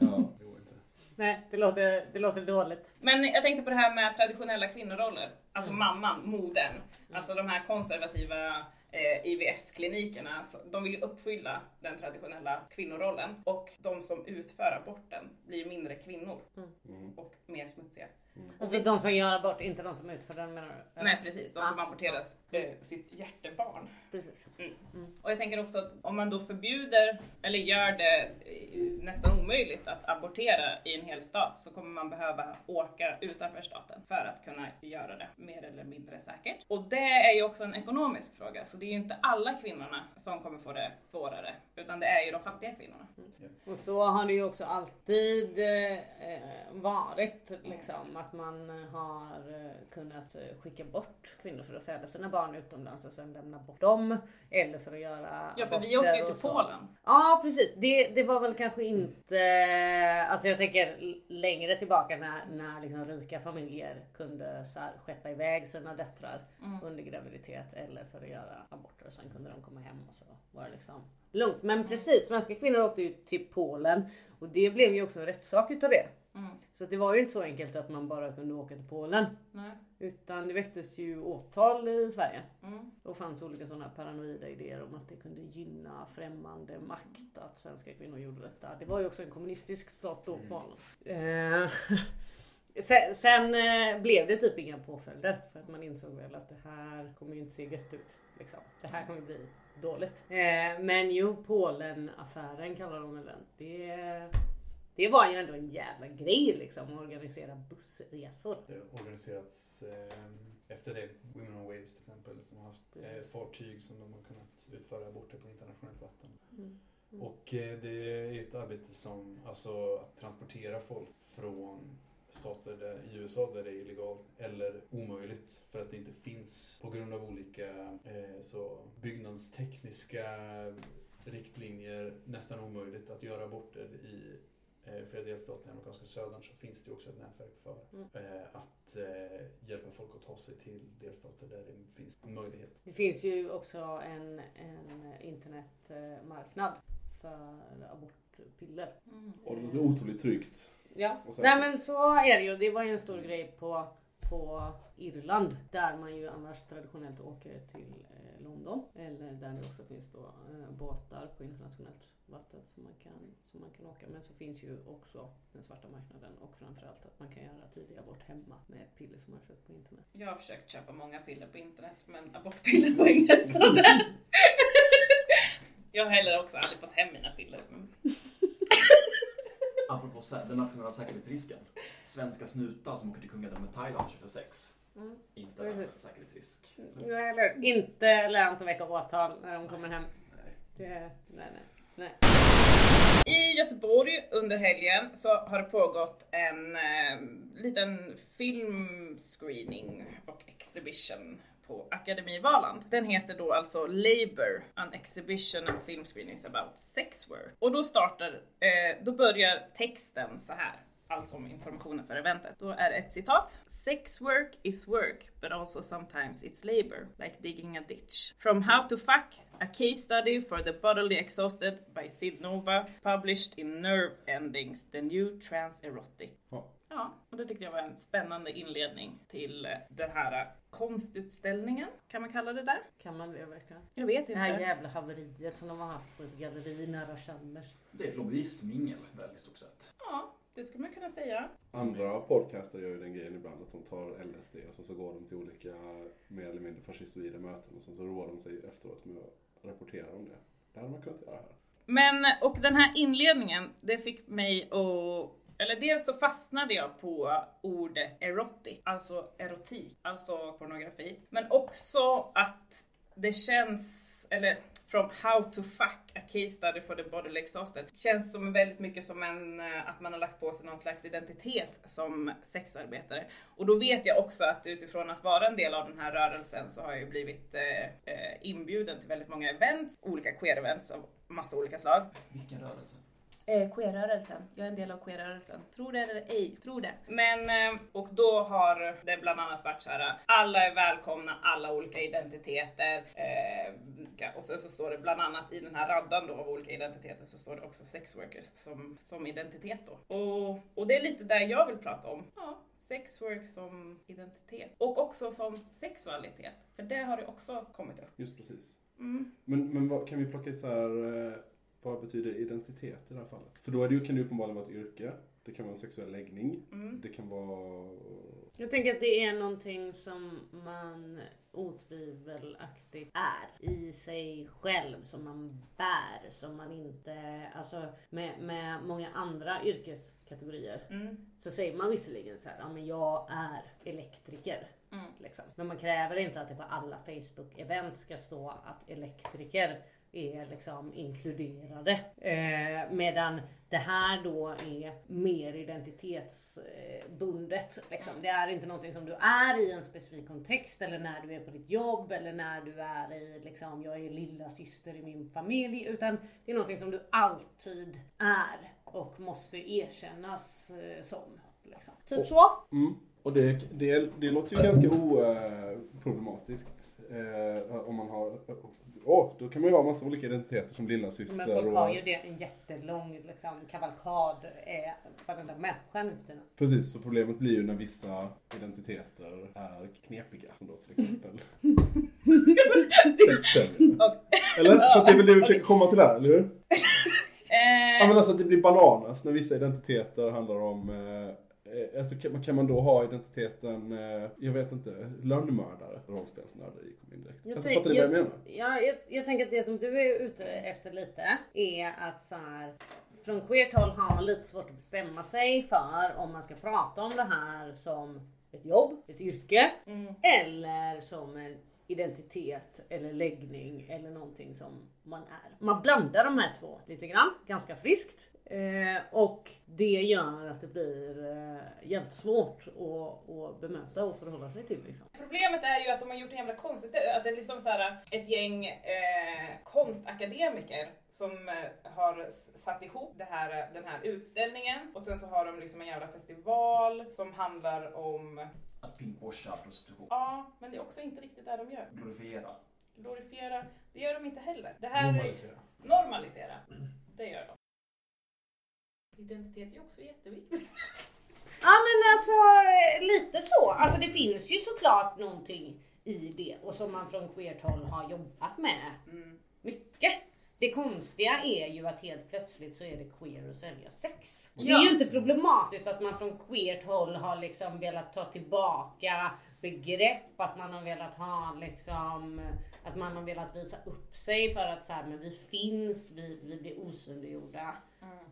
Speaker 2: Ja.
Speaker 5: Det går inte.
Speaker 1: Nej, det låter, det låter dåligt.
Speaker 3: Men jag tänkte på det här med traditionella kvinnoroller. Alltså
Speaker 1: Mm.
Speaker 3: mamman, modern. Alltså de här konservativa eh, IVF-klinikerna. Så de vill ju uppfylla den traditionella kvinnorollen. Och de som utför aborten blir mindre kvinnor
Speaker 2: Mm.
Speaker 3: och mer smutsiga.
Speaker 1: Alltså de som gör abort, inte de som utför den menar du?
Speaker 3: Nej precis, de som
Speaker 1: Ah.
Speaker 3: aborterar eh, sitt hjärtebarn.
Speaker 1: Precis.
Speaker 3: Och jag tänker också att om man då förbjuder eller gör det eh, nästan omöjligt att abortera i en hel stat så kommer man behöva åka utanför staten för att kunna göra det mer eller mindre säkert. Och det är ju också en ekonomisk fråga så det är ju inte alla kvinnorna som kommer få det svårare utan det är ju de fattiga kvinnorna.
Speaker 1: Och så har det ju också alltid eh, varit liksom att man har eh, kunnat eh, skicka bort kvinnor för att föda sina barn utomlands och sen lämna bort dem. Eller för att göra
Speaker 3: Ja för vi åkte ju till. Polen.
Speaker 1: Ja precis, det, det var väl kanske inte, alltså jag tänker längre tillbaka när, när liksom rika familjer kunde så här, skeppa iväg sina döttrar under graviditet eller för att göra aborter och sen kunde de komma hem och så var det liksom lugnt. Men precis, svenska kvinnor åkte ju till Polen och det blev ju också en rättssak utav det.
Speaker 3: Mm.
Speaker 1: Så det var ju inte så enkelt att man bara kunde åka till Polen.
Speaker 3: Nej.
Speaker 1: Utan det väcktes ju åtal i Sverige.
Speaker 3: Mm.
Speaker 1: Och fanns olika sådana paranoida idéer om att det kunde gynna främmande makt att svenska kvinnor gjorde detta. Det var ju också en kommunistisk stat då på eh, Sen, sen eh, blev det typ inga påföljder för att man insåg väl att det här kommer ju inte se gött ut. Liksom. Det här kommer bli dåligt. Eh, men jo, Polen-affären kallar de den. Det, det var ju ändå en jävla grej liksom att organisera bussresor.
Speaker 5: Det har organiserats eh, efter det, Women on Waves till exempel, som har haft eh, fartyg som de har kunnat utföra aborter på internationellt vatten.
Speaker 1: Mm.
Speaker 5: Och eh, det är ett arbete som, alltså att transportera folk från stater där, i USA där det är illegalt eller omöjligt för att det inte finns på grund av olika eh, så byggnadstekniska riktlinjer nästan omöjligt att göra aborter i eh, flera delstater i amerikanska södern så finns det också ett nätverk för eh, att eh, hjälpa folk att ta sig till delstater där det finns en möjlighet.
Speaker 1: Det finns ju också en, en internetmarknad för abortpiller.
Speaker 3: Mm.
Speaker 2: Och det låter otroligt tryggt.
Speaker 1: Ja, nej men så är det ju. Det var ju en stor grej på, på Irland där man ju annars traditionellt åker till eh, London. Eller där det också finns då eh, båtar på internationellt vatten som man, kan, som man kan åka. Men så finns ju också den svarta marknaden och framförallt att man kan göra tidig abort hemma med piller som man köpt på internet.
Speaker 3: Jag har försökt köpa många piller på internet men abortpiller var inget sådär. Jag har heller också aldrig fått hem mina piller.
Speaker 4: Apropå den nationella säkerhetsrisken. Svenska snutar som åker till kungadömet Thailand och köper sex.
Speaker 1: Mm.
Speaker 4: Inte en säkerhetsrisk.
Speaker 1: Ja, eller Inte lönt att väcka åtal när de kommer hem.
Speaker 4: Nej.
Speaker 1: Det, nej, nej, nej.
Speaker 3: I Göteborg under helgen så har det pågått en eh, liten filmscreening och exhibition på Akademi Valand. Den heter då alltså Labour, an exhibition and film screenings about sex work. Och då startar, eh, då börjar texten så här. Alltså om informationen för eventet. Då är ett citat. Sex work is work, but also sometimes it's labor, like digging a ditch. From how to fuck, a case study for the bodily exhausted by Sid Nova, published in Nerve Endings, the new trans erotic.
Speaker 2: Ja.
Speaker 3: Ja, och det tyckte jag var en spännande inledning till eh, den här eh, konstutställningen, kan man kalla det där?
Speaker 1: Kan man det verkligen?
Speaker 3: Jag vet
Speaker 1: Det här
Speaker 3: inte.
Speaker 1: jävla haveriet som de har haft på ett galleri nära Chalmers.
Speaker 4: Det är ett lobbyistmingel, väl i stort sett.
Speaker 3: Ja, det skulle man kunna säga.
Speaker 2: Andra podcaster gör ju den grejen ibland att de tar LSD och sen så går de till olika mer eller mindre fascistoida möten och sen så roar de sig efteråt med att rapportera om det. Det hade man kunnat göra här.
Speaker 3: Men, och den här inledningen, det fick mig att eller dels så fastnade jag på ordet erotic, alltså erotik, alltså pornografi. Men också att det känns, eller from how to fuck a case study for the bodily exhausted. Känns som väldigt mycket som en, eh, att man har lagt på sig någon slags identitet som sexarbetare. Och då vet jag också att utifrån att vara en del av den här rörelsen så har jag ju blivit eh, eh inbjuden till väldigt många events, olika queer-events av massa olika slag.
Speaker 4: Vilken rörelse?
Speaker 3: Eh, queer-rörelsen. Jag är en del av queer-rörelsen. Tror det eller ej, tror det. Men, eh, och då har det bland annat varit så här, alla är välkomna, alla olika identiteter. Eh, och sen så står det bland annat i den här raddan då av olika identiteter så står det också sex workers som, som identitet då. Och, och det är lite där jag vill prata om. Ja, sexwork som identitet. Och också som sexualitet. För det har det också kommit upp.
Speaker 2: Just precis.
Speaker 3: Mm.
Speaker 2: Men, men vad, kan vi plocka isär, eh, vad betyder identitet i det här fallet? För då är det, ju- kan det uppenbarligen vara ett yrke, det kan vara en sexuell läggning,
Speaker 3: Mm.
Speaker 2: det kan vara...
Speaker 1: Jag tänker att det är någonting som man otvivelaktigt är i sig själv, som man bär, som man inte, alltså med, med många andra yrkeskategorier
Speaker 3: Mm.
Speaker 1: så säger man visserligen så här, ja men jag är elektriker.
Speaker 3: Mm.
Speaker 1: Liksom. Men man kräver inte att det på alla Facebook-event ska stå att elektriker är liksom inkluderade. Eh, medan det här då är mer identitetsbundet. Liksom. Det är inte någonting som du är i en specifik kontext eller när du är på ditt jobb eller när du är i, liksom, jag är lilla syster i min familj. Utan det är någonting som du alltid är och måste erkännas eh, som. Liksom. Typ så.
Speaker 2: Mm. Och det, det, det låter ju ganska oproblematiskt. Eh, om man har... Åh, då kan man ju ha massa olika identiteter som lilla syster
Speaker 1: Men folk
Speaker 2: och...
Speaker 1: har ju det en jättelång liksom, kavalkad. Eh, varenda människa nu för.
Speaker 2: Precis, så problemet blir ju när vissa identiteter är knepiga. Som då till exempel sexsäljare. Eller? För att det är väl det vi försöker komma till här, eller hur?
Speaker 3: eh,
Speaker 2: Ja men alltså att det blir bananas när vissa identiteter handlar om eh, eh, Alltså kan, man- kan man då ha identiteten, eh, jag vet inte, lönnmördare? Rollspelsnörderi kom in direkt.
Speaker 1: Jag
Speaker 2: Fast
Speaker 1: tänk-
Speaker 2: fattar ni vad jag menar?
Speaker 1: Ja, jag, jag tänker att det som du är ute efter lite är att så här, från queert håll har man lite svårt att bestämma sig för om man ska prata om det här som ett jobb, ett yrke
Speaker 3: mm.
Speaker 1: eller som en identitet eller läggning eller någonting som man är. Man blandar de här två lite grann, ganska friskt. Eh, och det gör att det blir eh, jävligt svårt att, att bemöta och förhålla sig till. Liksom.
Speaker 3: Problemet är ju att de har gjort en jävla konstigt att det är liksom så här ett gäng eh, konstakademiker som eh, har satt ihop det här, den här utställningen och sen så har de liksom en jävla festival som handlar om,
Speaker 4: Att pinkwasha prostitution.
Speaker 3: ja men det är också inte riktigt det de gör.
Speaker 4: Glorifiera.
Speaker 3: Glorifiera, det gör de inte heller. Det här
Speaker 5: Normalisera.
Speaker 3: normalisera, det gör de. Identitet är också jätteviktigt.
Speaker 1: Ja men alltså eh, lite så. Alltså det finns ju såklart någonting i det och som man från queert håll har jobbat med
Speaker 3: Mm.
Speaker 1: mycket. Det konstiga är ju att helt plötsligt så är det queer att sälja sex. Och Det
Speaker 3: Ja.
Speaker 1: är ju inte problematiskt att man från queert håll har liksom velat ta tillbaka begrepp, att man har velat ha liksom, att man har velat visa upp sig för att så här, men vi finns, vi, vi blir osynliggjorda.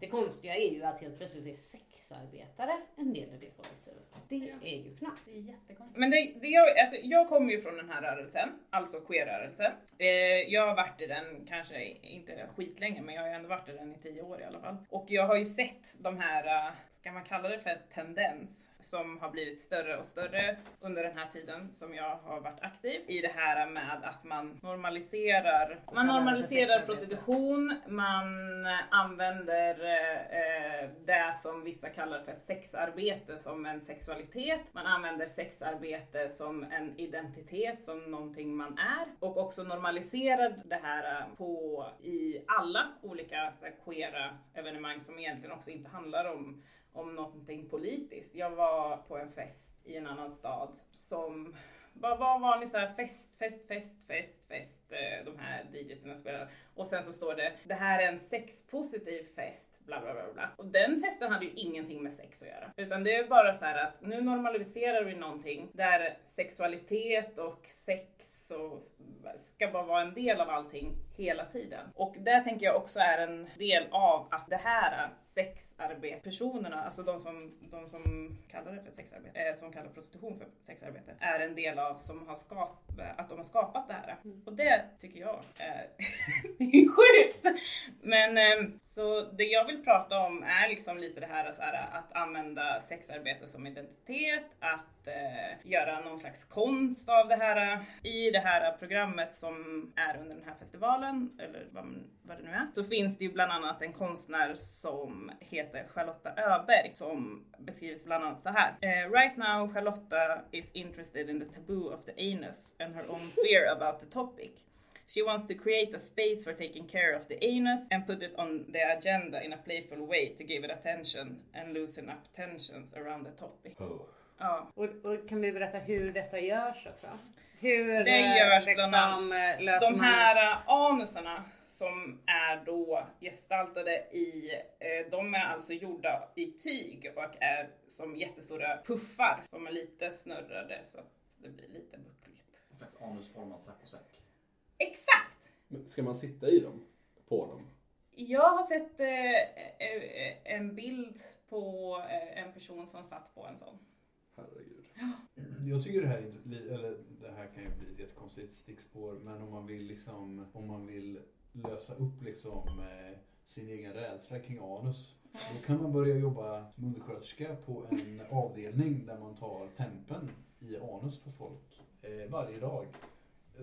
Speaker 1: Det konstiga är ju att helt plötsligt är sexarbetare en del i det kollektivet. Det är ju knappt.
Speaker 3: Det är jättekonstigt. Men det, det jag, alltså, jag kommer ju från den här rörelsen, alltså queer-rörelsen. Eh, jag har varit i den, kanske inte skitlänge, men jag har ju ändå varit i den i tio år i alla fall. Och jag har ju sett de här, eh, ska man kalla det för tendens, som har blivit större och större under den här tiden som jag har varit aktiv i det här med att man normaliserar, man normaliserar prostitution, man använder Eh, eh, det som vissa kallar för sexarbete som en sexualitet. Man använder sexarbete som en identitet, som någonting man är. Och också normaliserar det här eh, på, i alla olika här, queera evenemang som egentligen också inte handlar om, om någonting politiskt. Jag var på en fest i en annan stad som bara var vanlig så här fest, fest, fest, fest, fest. Eh, de här DJsarna spelar. Och sen så står det, det här är en sexpositiv fest, bla bla bla bla. Och den festen hade ju ingenting med sex att göra. Utan det är bara så här att nu normaliserar vi någonting där sexualitet och sex och ska bara vara en del av allting hela tiden. Och det tänker jag också är en del av att det här sexarbete, personerna, alltså de som, de som kallar det för sexarbete, eh, som kallar prostitution för sexarbete, är en del av som har skapat, att de har skapat det här. Och det tycker jag är, det är sjukt! Men eh, så det jag vill prata om är liksom lite det här, så här att använda sexarbete som identitet, att eh, göra någon slags konst av det här. I det här programmet som är under den här festivalen, eller vad, vad det nu är, så finns det ju bland annat en konstnär som heter Charlotta Öberg som beskrivs bland annat så här. Eh, right now Charlotta is interested in the taboo of the anus and her own fear about the topic. She wants to create a space for taking care of the anus and put it on the agenda in a playful way to give it attention and loosen up tensions around the topic.
Speaker 2: Oh.
Speaker 3: Ja.
Speaker 1: Och, och kan vi berätta hur detta görs också? Hur
Speaker 3: Det
Speaker 1: eh,
Speaker 3: görs
Speaker 1: liksom,
Speaker 3: bland
Speaker 1: eh, löser
Speaker 3: De här äh, anusarna som är då gestaltade i, eh, de är alltså gjorda i tyg och är som jättestora puffar som är lite snurrade så att det blir lite buckligt.
Speaker 4: En slags anusformad saccosäck.
Speaker 3: Exakt!
Speaker 2: Men ska man sitta i dem? På dem?
Speaker 3: Jag har sett eh, eh, en bild på eh, en person som satt på en sån.
Speaker 2: Herregud.
Speaker 5: Jag tycker det här, eller det här kan ju bli ett jättekonstigt stickspår, men om man vill liksom, om man vill lösa upp liksom eh, sin egen rädsla kring anus. Då kan man börja jobba som undersköterska på en avdelning där man tar tempen i anus på folk eh, varje dag.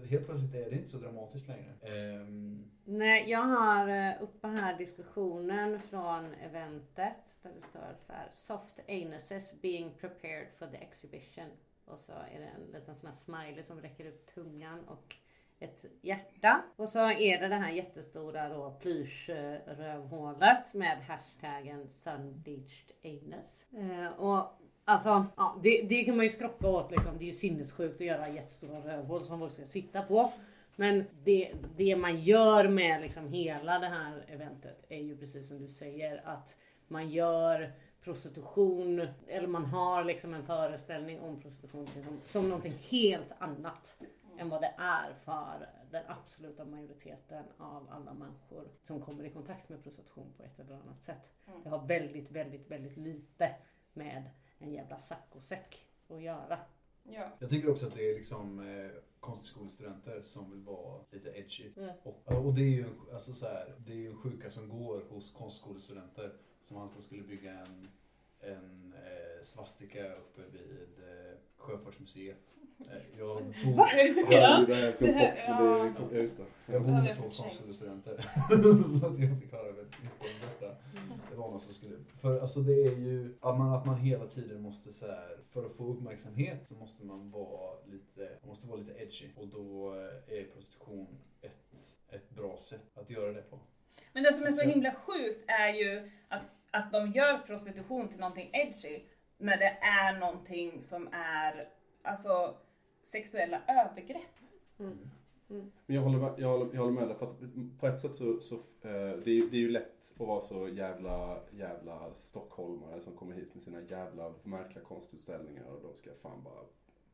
Speaker 5: Helt plötsligt är det inte så dramatiskt längre. Um...
Speaker 1: Nej, jag har eh, uppe här diskussionen från eventet där det står så här Soft anuses being prepared for the exhibition. Och så är det en liten sån här smiley som räcker upp tungan och ett hjärta. Och så är det det här jättestora då plyschrövhålet med hashtaggen sunbleached anus. Eh, och Alltså, ja, det, det kan man ju skrocka åt liksom. Det är ju sinnessjukt att göra jättestora rövhål som folk ska sitta på. Men det, det man gör med liksom hela det här eventet är ju precis som du säger att man gör prostitution, eller man har liksom en föreställning om prostitution som, som någonting helt annat än vad det är för den absoluta majoriteten av alla människor som kommer i kontakt med prostitution på ett eller annat sätt. Det har väldigt, väldigt, väldigt lite med en jävla saccosäck att göra.
Speaker 3: Ja.
Speaker 5: Jag tycker också att det är liksom eh, konstskolestudenter som vill vara lite edgy.
Speaker 1: Mm.
Speaker 5: Och, och det är ju en, alltså så här, det är ju en sjuka som går hos konstskolestudenter som alltså skulle bygga en, en eh, svastika uppe vid eh, Sjöfartsmuseet. Eh, jag bor,
Speaker 2: Herregud, det här är helt
Speaker 3: Det här-
Speaker 2: bort. Men det är, ja, just det.
Speaker 5: jag bor
Speaker 3: Ja, förstår.
Speaker 5: konstskolestudenter. så att jag fick höra väldigt mycket om detta. Det var någon som skulle... För alltså det är ju att man, att man hela tiden måste så här, för att få uppmärksamhet så måste man vara lite, måste vara lite edgy. Och då eh, är prostitution ett, ett bra sätt att göra det på.
Speaker 3: Men det som är så himla sjukt är ju att, att de gör prostitution till någonting edgy när det är någonting som är alltså sexuella övergrepp.
Speaker 2: Men jag håller med, jag håller, jag håller med dig för att på ett sätt så, så eh, det, är, det är ju lätt att vara så jävla, jävla stockholmare som kommer hit med sina jävla märkliga konstutställningar och de ska fan bara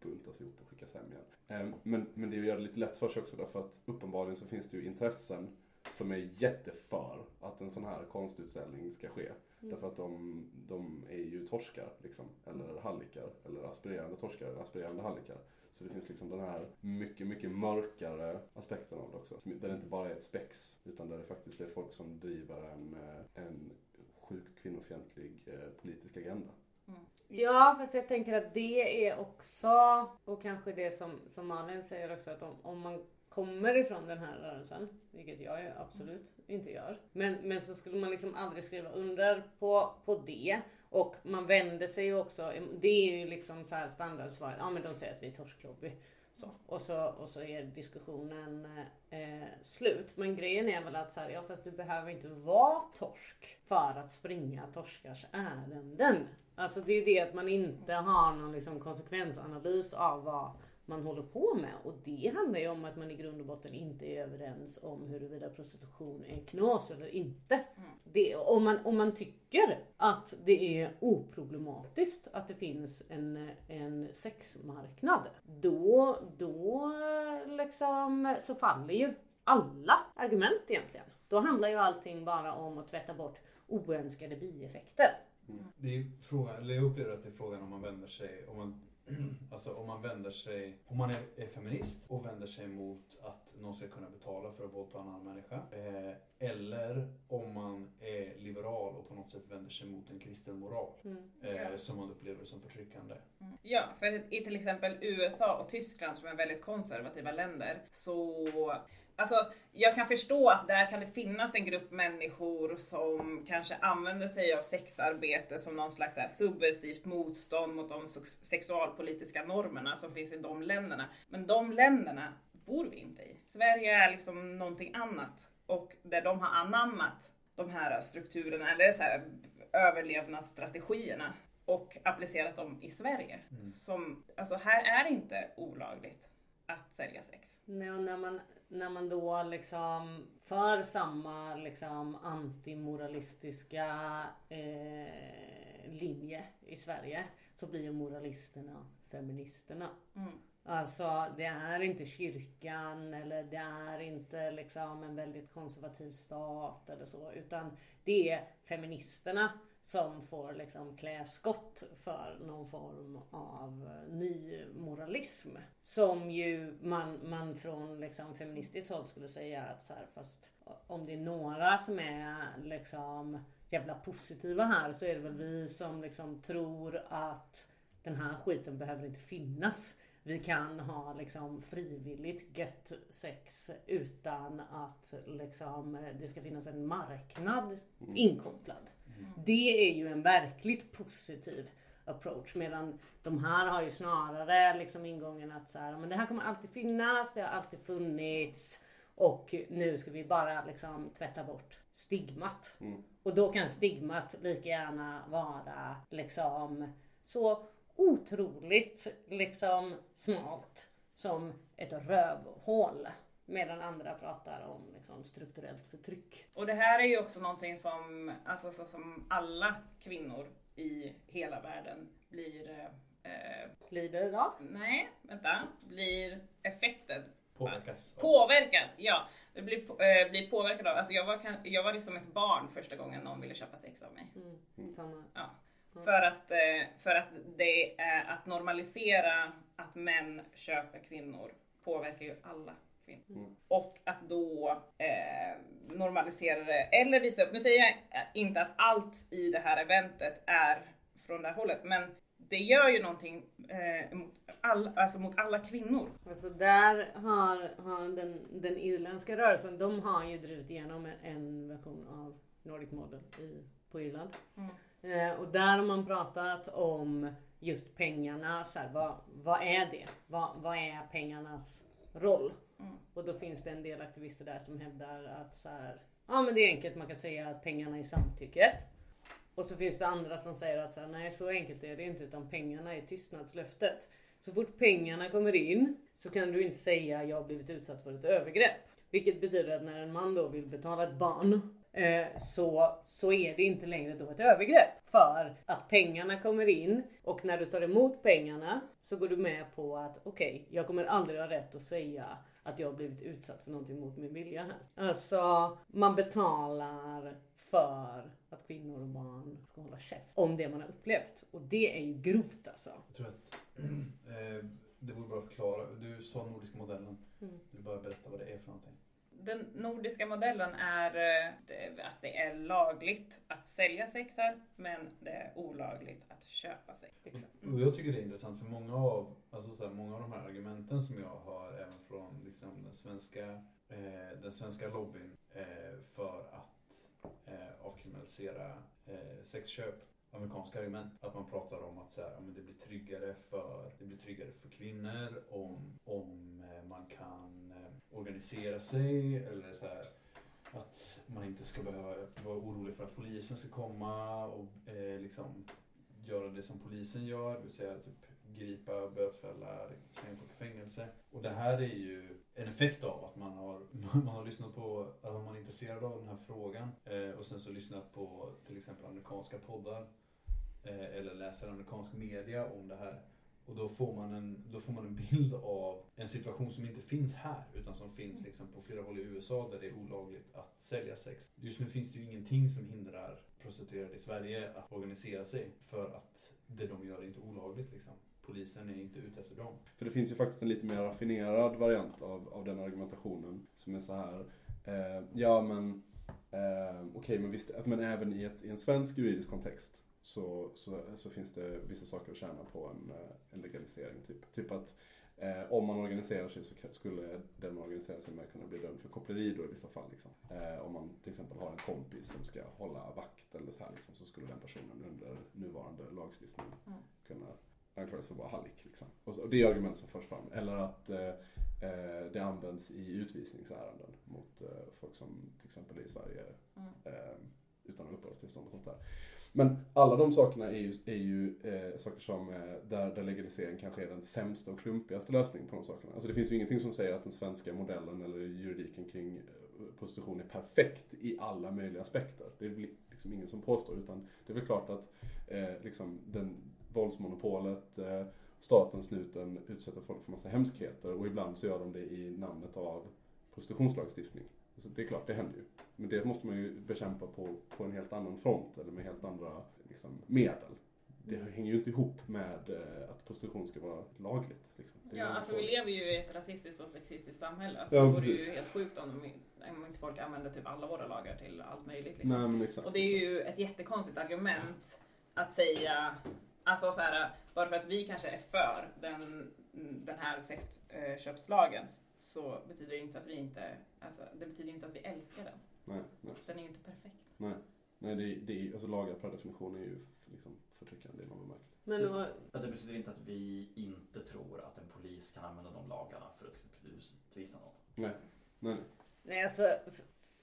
Speaker 2: buntas ihop och skickas hem igen. Eh, men, men det är ju att göra det lite lätt för sig också därför att uppenbarligen så finns det ju intressen som är jätteför att en sån här konstutställning ska ske. Därför att de, de är ju torskar liksom, eller hallickar, eller aspirerande torskar, aspirerande hallickar. Så det finns liksom den här mycket, mycket mörkare aspekten av det också. Där det inte bara är ett spex, utan där det faktiskt är folk som driver en, eh, en sjukt kvinnofientlig eh, politisk agenda.
Speaker 1: Ja, fast jag tänker att det är också, och kanske det som, som Malin säger också, att om, om man kommer ifrån den här rörelsen, vilket jag ju absolut inte gör, men, men så skulle man liksom aldrig skriva under på, på det. Och man vänder sig ju också, det är ju liksom så här standardsvar, ja men de säger att vi är torsklobby. Så. Och, så, och så är diskussionen eh, slut. Men grejen är väl att så här, ja fast du behöver inte vara torsk för att springa torskars ärenden. Alltså det är ju det att man inte har någon liksom konsekvensanalys av vad man håller på med. Och det handlar ju om att man i grund och botten inte är överens om huruvida prostitution är knas eller inte. Det, om, man, om man tycker att det är oproblematiskt att det finns en, en sexmarknad, då, då liksom så faller ju alla argument egentligen. Då handlar ju allting bara om att tvätta bort oönskade bieffekter.
Speaker 5: Det är frågan, eller jag upplever att det är frågan om man vänder sig, om man alltså om man vänder sig, om man är, är feminist och vänder sig mot att någon ska kunna betala för att våldta en annan människa. Eh, eller om man är liberal och på något sätt vänder sig mot en kristen moral.
Speaker 1: Mm.
Speaker 5: Eh,
Speaker 3: Ja.
Speaker 5: Som man upplever som förtryckande.
Speaker 3: Ja, för i till exempel USA och Tyskland som är väldigt konservativa länder så Alltså, jag kan förstå att där kan det finnas en grupp människor som kanske använder sig av sexarbete som någon slags subversivt motstånd mot de sex- sexualpolitiska normerna som finns i de länderna. Men de länderna bor vi inte i. Sverige är liksom någonting annat. Och där de har anammat de här strukturerna, eller så här överlevnadsstrategierna och applicerat dem i Sverige. Som, alltså här är det inte olagligt att sälja sex.
Speaker 1: Nej, och när man, när man då liksom för samma liksom antimoralistiska eh, linje i Sverige så blir ju moralisterna feministerna.
Speaker 3: Mm.
Speaker 1: Alltså det är inte kyrkan eller det är inte liksom en väldigt konservativ stat eller så utan det är feministerna som får liksom klä skott för någon form av ny moralism. Som ju man, man från liksom feministiskt håll skulle säga att så här, fast om det är några som är liksom jävla positiva här så är det väl vi som liksom tror att den här skiten behöver inte finnas. Vi kan ha liksom frivilligt gött sex utan att liksom, det ska finnas en marknad inkopplad. Det är ju en verkligt positiv approach. Medan de här har ju snarare liksom ingången att så här, men det här kommer alltid finnas, det har alltid funnits. Och nu ska vi bara liksom tvätta bort stigmat. Och då kan stigmat lika gärna vara liksom så otroligt liksom smalt som ett rövhål. Medan andra pratar om liksom strukturellt förtryck.
Speaker 3: Och det här är ju också någonting som, alltså, så, som alla kvinnor i hela världen blir, eh, eh,
Speaker 1: Lider av.
Speaker 3: nej, vänta, blir affected.
Speaker 5: Påverkas. av-
Speaker 3: Påverkad, ja. Det blir, eh, blir påverkad av, alltså jag var, jag var liksom ett barn första gången någon ville köpa sex av mig.
Speaker 1: Mm. Samma.
Speaker 3: Ja. För att, eh, för att det är att normalisera att män köper kvinnor påverkar ju alla kvinnor. Och att då eh, normalisera det, eller visa upp, nu säger jag inte att allt i det här eventet är från det här hållet, men det gör ju någonting eh, mot, all, alltså mot alla kvinnor.
Speaker 1: Alltså där har, har den, den irländska rörelsen, de har ju drivit igenom en, version av Nordic Model i, på Irland. Eh, och där har man pratat om just pengarna, så här, vad, vad är det? Vad, vad är pengarnas roll? Mm. Och då finns det en del aktivister där som hävdar att så här, ja men det är enkelt, man kan säga att pengarna är samtycket. Och så finns det andra som säger att så här, nej så enkelt är det inte utan pengarna är tystnadslöftet. Så fort pengarna kommer in så kan du inte säga jag har blivit utsatt för ett övergrepp. Vilket betyder att när en man då vill betala ett barn så, så är det inte längre då ett övergrepp. För att pengarna kommer in och när du tar emot pengarna så går du med på att okej, jag kommer aldrig ha rätt att säga att jag har blivit utsatt för någonting mot min vilja här. Alltså, man betalar för att kvinnor och barn ska hålla käft om det man har upplevt. Och det är ju grovt alltså.
Speaker 5: Jag tror att eh, det vore bra att förklara. Du sa nordiska modellen.
Speaker 1: Mm.
Speaker 5: Du bara berätta vad det är för någonting.
Speaker 3: Den nordiska modellen är eh, att det är lagligt att sälja sex här, men det är olagligt att köpa sex.
Speaker 1: Liksom.
Speaker 5: Och jag tycker det är intressant för många av, alltså så här, många av de här argumenten som jag har även från liksom, den, svenska, eh, den svenska lobbyn eh, för att eh, avkriminalisera eh, sexköp. Amerikanska argument. Att man pratar om att så här, men det blir tryggare för, det blir tryggare för kvinnor om, om eh, man kan eh, organisera sig eller så här, att man inte ska behöva vara orolig för att polisen ska komma och eh, liksom göra det som polisen gör, det vill säga typ gripa, bötfälla, slänga folk i fängelse. Och det här är ju en effekt av att man har, man har lyssnat på, att man är intresserad av den här frågan eh, och sen så lyssnat på till exempel amerikanska poddar eh, eller läser amerikansk media om det här. Och då får, man en, då får man en bild av en situation som inte finns här utan som finns liksom på flera håll i USA där det är olagligt att sälja sex. Just nu finns det ju ingenting som hindrar prostituerade i Sverige att organisera sig för att det de gör är inte olagligt liksom, polisen är inte ute efter dem.
Speaker 2: För det finns ju faktiskt en lite mer raffinerad variant av, av den argumentationen som är så här. Eh, ja men, eh, okej men visst, men även i, ett, i en svensk juridisk kontext så, så, så finns det vissa saker att tjäna på en, eh, en legalisering. Typ, typ att eh, om man organiserar sig så skulle den man organiserar sig med kunna bli dömd för koppleri då i vissa fall. Liksom. Eh, om man till exempel har en kompis som ska hålla vakt eller så här liksom, så skulle den personen under nuvarande lagstiftning
Speaker 3: Mm.
Speaker 2: kunna anklagas för att vara hallick. Liksom. Och, så, och det är argument som förs fram. Eller att eh, eh, det används i utvisningsärenden mot eh, folk som till exempel är i Sverige
Speaker 3: Mm.
Speaker 2: utan uppehållstillstånd och sånt där. Men alla de sakerna är ju, är ju eh, saker som, eh, där, där legalisering kanske är den sämsta och klumpigaste lösningen på de sakerna. Alltså det finns ju ingenting som säger att den svenska modellen eller juridiken kring eh, prostitution är perfekt i alla möjliga aspekter. Det är liksom ingen som påstår, utan det är väl klart att eh, liksom den, våldsmonopolet, eh, staten, snuten utsätter folk för massa hemskheter och ibland så gör de det i namnet av prostitutionslagstiftning. Så det är klart, det händer ju. Men det måste man ju bekämpa på, på en helt annan front eller med helt andra liksom, medel. Det hänger ju inte ihop med eh, att prostitution ska vara lagligt. Liksom.
Speaker 3: Ja, alltså vi lever ju i ett rasistiskt och sexistiskt samhälle. Alltså,
Speaker 2: Ja,
Speaker 3: det vore ju helt sjukt om, de, om inte folk använder typ alla våra lagar till allt möjligt. Liksom.
Speaker 2: Nej exakt.
Speaker 3: Och det är
Speaker 2: exakt.
Speaker 3: ju ett jättekonstigt argument att säga, alltså så här, bara för att vi kanske är för den, den här sexköpslagen så betyder det inte att vi inte, alltså, det betyder inte att vi älskar den.
Speaker 2: Nej, nej.
Speaker 3: Den är ju inte perfekt.
Speaker 2: Nej, nej det, är- det är, alltså lagar per definition är ju liksom förtryckande i någon bemärkelse.
Speaker 1: Men då,
Speaker 4: Men det betyder inte att vi inte tror att en polis kan använda de lagarna för att utvisa någon.
Speaker 2: Nej, nej, nej.
Speaker 1: nej, alltså,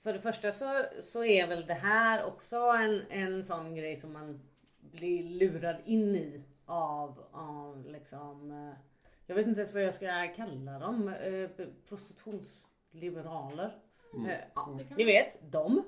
Speaker 1: för det första så, så är väl det här också en, en sån grej som man blir lurad in i av, av liksom, eh, jag vet inte ens vad jag ska kalla dem, eh, prostitutionsliberaler.
Speaker 2: Mm.
Speaker 1: Eh, ja, ni vet, de.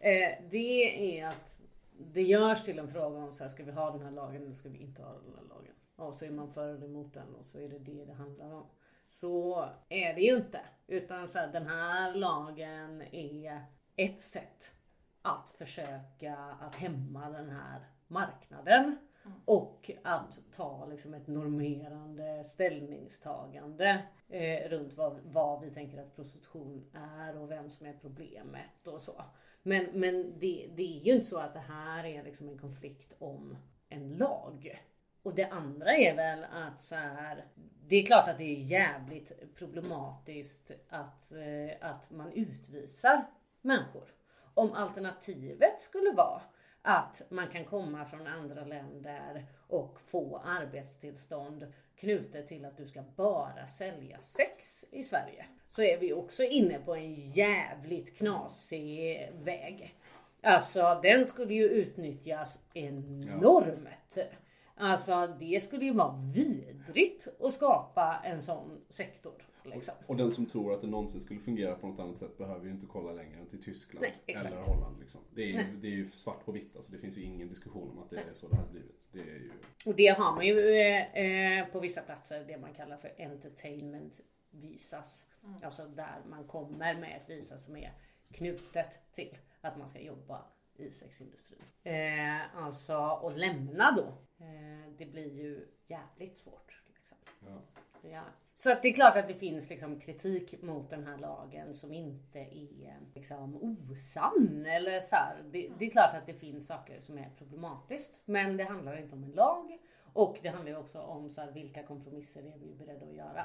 Speaker 1: Eh, det är att det görs till en fråga om så här, ska vi ha den här lagen eller ska vi inte ha den här lagen? Och så är man för eller emot den och så är det det det handlar om. Så är det ju inte. Utan så här, den här lagen är ett sätt att försöka att hämma den här marknaden. Mm. Och att ta liksom ett normerande ställningstagande eh, runt vad, vad vi tänker att prostitution är och vem som är problemet och så. Men, men det, det är ju inte så att det här är liksom en konflikt om en lag. Och det andra är väl att så här, det är klart att det är jävligt problematiskt att, eh, att man utvisar människor. Om alternativet skulle vara att man kan komma från andra länder och få arbetstillstånd knutet till att du ska bara sälja sex i Sverige. Så är vi också inne på en jävligt knasig väg. Alltså den skulle ju utnyttjas enormt. Alltså det skulle ju vara vidrigt att skapa en sån sektor. Liksom.
Speaker 2: Och den som tror att det någonsin skulle fungera på något annat sätt behöver ju inte kolla längre än till Tyskland
Speaker 1: Nej,
Speaker 2: eller Holland. Liksom. Det, är ju,
Speaker 1: Nej.
Speaker 2: det är ju svart på vitt, alltså, det finns ju ingen diskussion om att det är så det har blivit. Det är ju...
Speaker 1: Och det har man ju eh, eh, på vissa platser det man kallar för entertainment visas. Alltså där man kommer med ett visa som är knutet till att man ska jobba i sexindustrin. Eh, alltså att lämna då. Eh, det blir ju jävligt svårt. Liksom.
Speaker 2: Ja.
Speaker 1: Ja. Så att det är klart att det finns liksom kritik mot den här lagen som inte är liksom osann. Eller så här. Det, det är klart att det finns saker som är problematiskt. Men det handlar inte om en lag. Och det handlar ju också om så här, vilka kompromisser är vi beredda att göra.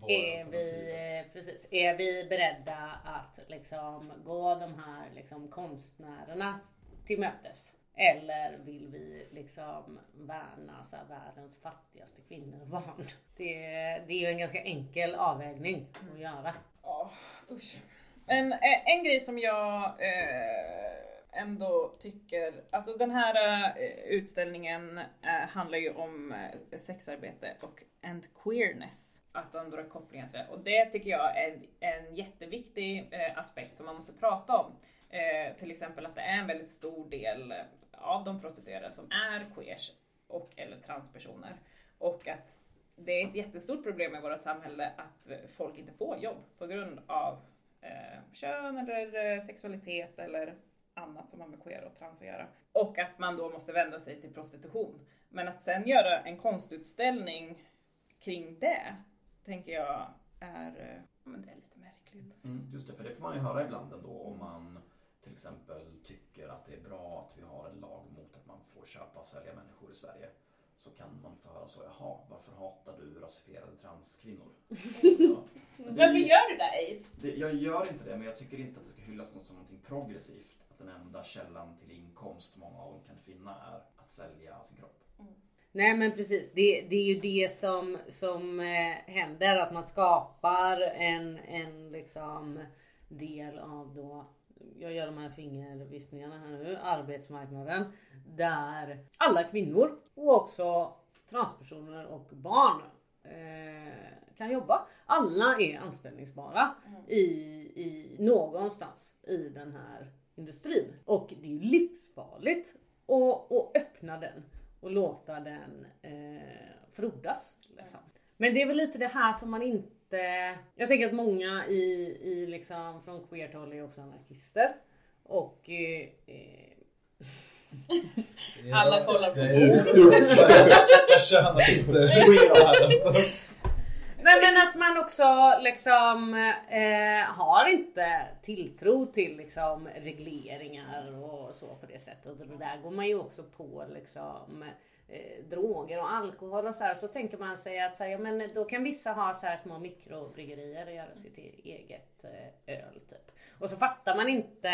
Speaker 5: Vad
Speaker 1: Är vi, precis, är vi beredda att liksom gå de här liksom konstnärerna till mötes? Eller vill vi liksom värna så här, världens fattigaste kvinnor och barn? Det, det är ju en ganska enkel avvägning att göra.
Speaker 3: Ja, usch. En, eh, en grej som jag eh, ändå tycker, alltså den här eh, utställningen eh, handlar ju om eh, sexarbete och and queerness. Att de drar kopplingar till det. Och det tycker jag är en, en jätteviktig eh, aspekt som man måste prata om. Eh, till exempel att det är en väldigt stor del av de prostituerade som är queers och eller transpersoner. Och att det är ett jättestort problem i vårt samhälle att folk inte får jobb på grund av eh, kön eller eh, sexualitet eller annat som har med queer och trans att göra. Och att man då måste vända sig till prostitution. Men att sen göra en konstutställning kring det, tänker jag är, eh, men det är lite märkligt.
Speaker 4: Mm, just det, för det får man ju höra ibland ändå om man till exempel tycker det är bra att vi har en lag mot att man får köpa och sälja människor i Sverige. Så kan man få höra så, jaha, varför hatar du rasifierade transkvinnor? ja.
Speaker 3: Varför gör du det Ace?
Speaker 4: det, jag gör inte det, men jag tycker inte att det ska hyllas något som någonting progressivt. Att den enda källan till inkomst många av dem kan finna är att sälja sin kropp.
Speaker 1: Nej men precis, det, det är ju det som, som eh, händer. Att man skapar en, en liksom del av då, jag gör de här fingerviftningarna här nu, arbetsmarknaden. Där alla kvinnor och också transpersoner och barn eh, kan jobba. Alla är anställningsbara i, i någonstans i den här industrin. Och det är ju livsfarligt att, att öppna den och låta den eh, frodas. Liksom. Men det är väl lite det här som man inte... Jag tänker att många i, i liksom, från queert håll är också anarkister. Och eh, eh,
Speaker 3: Alla kollar på Tor.
Speaker 5: Könartister.
Speaker 1: Nej men att man också liksom eh, har inte tilltro till liksom regleringar och så på det sättet. Och det där går man ju också på liksom eh, droger och alkohol och så här. Så tänker man sig att så här, ja, men då kan vissa ha så här små mikrobryggerier och göra sitt e-, eget eh, öl typ. Och så fattar man inte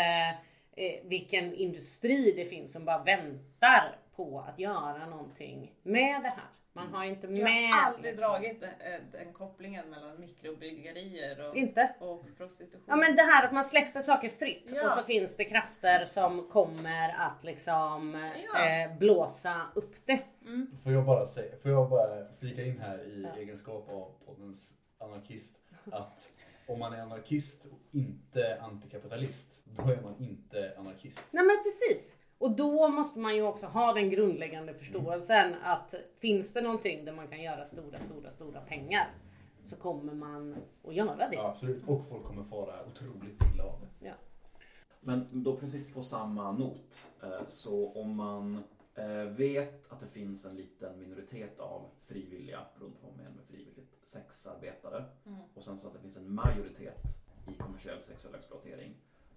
Speaker 1: eh, vilken industri det finns som bara väntar på att göra någonting med det här. Man har inte med...
Speaker 3: Jag har aldrig
Speaker 1: liksom-
Speaker 3: dragit den, den kopplingen mellan mikrobryggerier och,
Speaker 1: Inte?
Speaker 3: och prostitution.
Speaker 1: Ja men det här att man släpper saker fritt
Speaker 3: Ja.
Speaker 1: och så finns det krafter som kommer att liksom
Speaker 3: Ja.
Speaker 1: eh, blåsa upp det.
Speaker 5: Får jag bara säga, får jag bara flika in här i egenskap av poddens anarkist att om man är anarkist och inte antikapitalist, då är man inte anarkist.
Speaker 1: Nej men precis. Och då måste man ju också ha den grundläggande förståelsen att finns det någonting där man kan göra stora, stora, stora pengar så kommer man att göra det.
Speaker 5: Ja, absolut. Och folk kommer fara otroligt illa av det.
Speaker 1: Ja.
Speaker 4: Men då precis på samma not. eh, Så om man eh, vet att det finns en liten minoritet av frivilliga, beroende på vad man menar med frivilligt, sexarbetare. Och sen så att det finns en majoritet i kommersiell sexuell exploatering.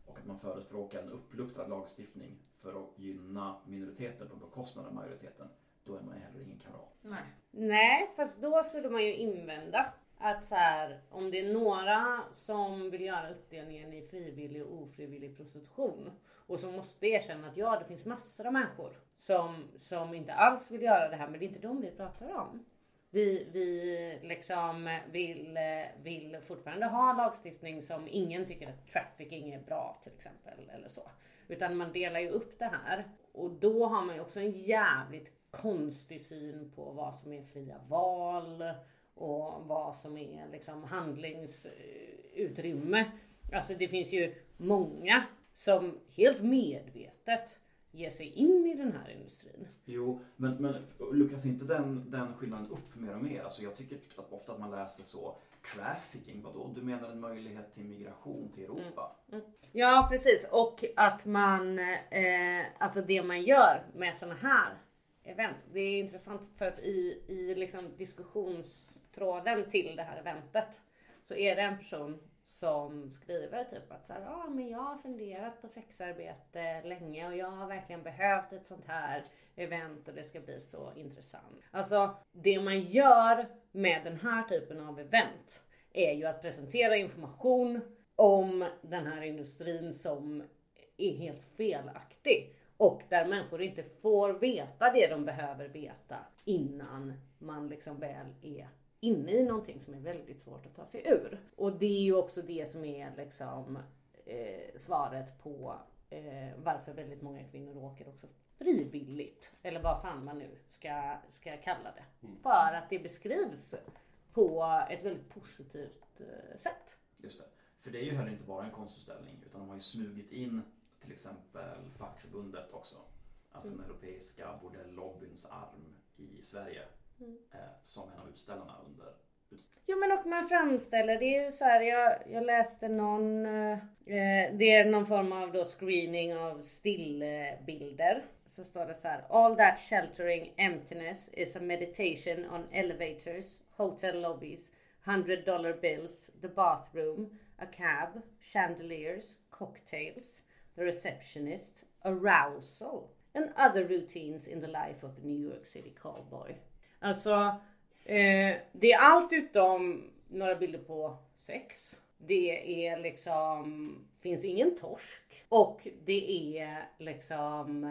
Speaker 4: Och att man förespråkar en uppluckrad lagstiftning för att gynna minoriteter på bekostnad av majoriteten. Då är man heller ingen kamrat.
Speaker 3: Nej.
Speaker 1: Nej, fast då skulle man ju invända att så här, om det är några som vill göra uppdelningen i frivillig och ofrivillig prostitution och som måste erkänna att ja, det finns massor av människor som, som inte alls vill göra det här, men det är inte de vi pratar om. Vi, vi liksom vill, vill fortfarande ha lagstiftning som ingen tycker att trafficking är bra till exempel. Eller så. Utan man delar ju upp det här. Och då har man ju också en jävligt konstig syn på vad som är fria val och vad som är liksom handlingsutrymme. Alltså det finns ju många som helt medvetet ger sig in i den här industrin.
Speaker 4: Jo, men, men luckras inte den, den skillnaden upp mer och mer? Alltså jag tycker att ofta att man läser så Trafficking, vadå? Du menar en möjlighet till migration till Europa?
Speaker 1: Ja precis och att man, eh, alltså det man gör med såna här event. Det är intressant för att i, i liksom diskussionstråden till det här eventet så är det en person som skriver typ att så här, ah, men jag har funderat på sexarbete länge och jag har verkligen behövt ett sånt här event och det ska bli så intressant. Alltså det man gör med den här typen av event är ju att presentera information om den här industrin som är helt felaktig. Och där människor inte får veta det de behöver veta innan man liksom väl är inne i någonting som är väldigt svårt att ta sig ur. Och det är ju också det som är liksom eh, svaret på eh, varför väldigt många kvinnor åker också frivilligt. Eller vad fan man nu ska, ska kalla det. För att det beskrivs på ett väldigt positivt eh, sätt.
Speaker 4: Just det. För det är ju heller inte bara en konstutställning utan de har ju smugit in till exempel fackförbundet också. Alltså den europeiska bordellobbyns arm i Sverige. Eh, som en av utställarna under
Speaker 1: Jo men och man framställer det är ju så här, jag, jag läste någon, eh, det är någon form av då screening av stillbilder. Så står det så här, all that sheltering emptiness is a meditation on elevators, hotel lobbies, hundred dollar bills, the bathroom, a cab, chandeliers, cocktails, the receptionist, arousal and other routines in the life of a New York City cowboy. Alltså, eh, det är allt utom några bilder på sex. Det är liksom, finns ingen torsk och det är liksom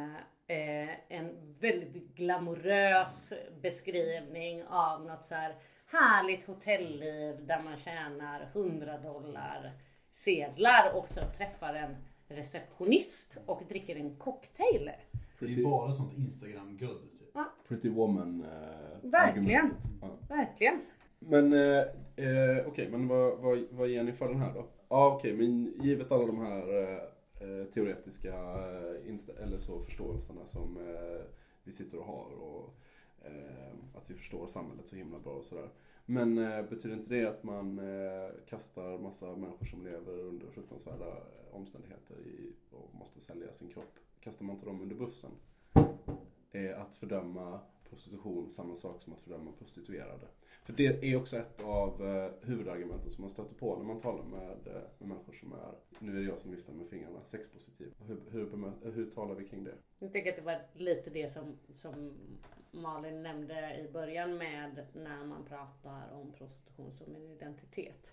Speaker 1: eh, en väldigt glamorös beskrivning av något så här härligt hotellliv där man tjänar 100 dollar sedlar och då träffar en receptionist och dricker en cocktail.
Speaker 5: Det är bara sånt Instagram-good. Typ.
Speaker 2: pretty woman eh,
Speaker 1: Verkligen.
Speaker 2: argumentet. Ja.
Speaker 1: Verkligen.
Speaker 2: Men eh, eh, okej, men vad, vad, vad ger ni för den här då? Ja okej, men givet alla de här eh, eh, teoretiska eh, eller så förståelserna som eh, vi sitter och har och att vi förstår samhället så himla bra och sådär. Men betyder inte det att man kastar massa människor som lever under fruktansvärda omständigheter i, och måste sälja sin kropp? Kastar man inte dem under bussen? Att fördöma prostitution samma sak som att fördöma prostituerade? För det är också ett av eh, huvudargumenten som man stöter på när man talar med, eh, med människor som är, nu är det jag som viftar med fingrarna, sexpositiv. Hur, hur, hur talar vi kring det?
Speaker 1: Jag tänker att det var lite det som, som Malin nämnde i början med när man pratar om prostitution som en identitet.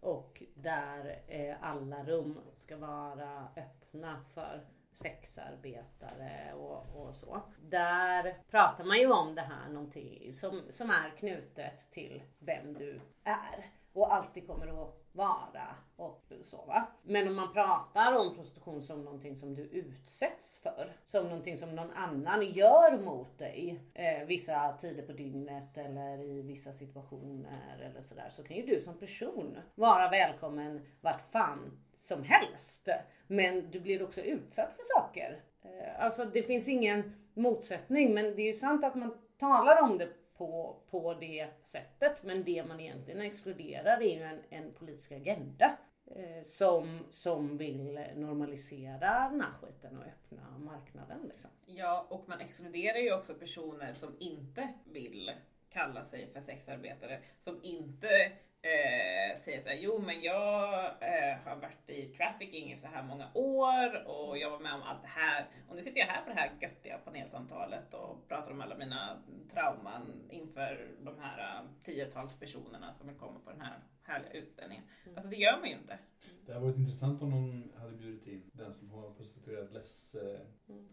Speaker 1: Och där eh, alla rum ska vara öppna för sexarbetare och, och så. Där pratar man ju om det här någonting som, som är knutet till vem du är och alltid kommer att vara och så va. Men om man pratar om prostitution som någonting som du utsätts för, som någonting som någon annan gör mot dig eh, vissa tider på dygnet eller i vissa situationer eller sådär så kan ju du som person vara välkommen vart fan som helst. Men du blir också utsatt för saker. Eh, alltså det finns ingen motsättning men det är ju sant att man talar om det på, på det sättet. Men det man egentligen exkluderar är ju en, en politisk agenda. Eh, som, som vill normalisera den här skiten och öppna marknaden. Liksom.
Speaker 3: Ja, och man exkluderar ju också personer som inte vill kalla sig för sexarbetare. Som inte eh, säger såhär, jo men jag eh, har varit i trafficking i så här många år och jag var med om allt det här. Och nu sitter jag här på det här göttiga panelsamtalet och pratar om alla mina trauman inför de här eh, tiotals personerna som kommer på den här härliga utställningen. Alltså det gör man ju inte.
Speaker 5: Det hade varit intressant om någon hade bjudit in den som har prostituerad less eh,
Speaker 1: Mm.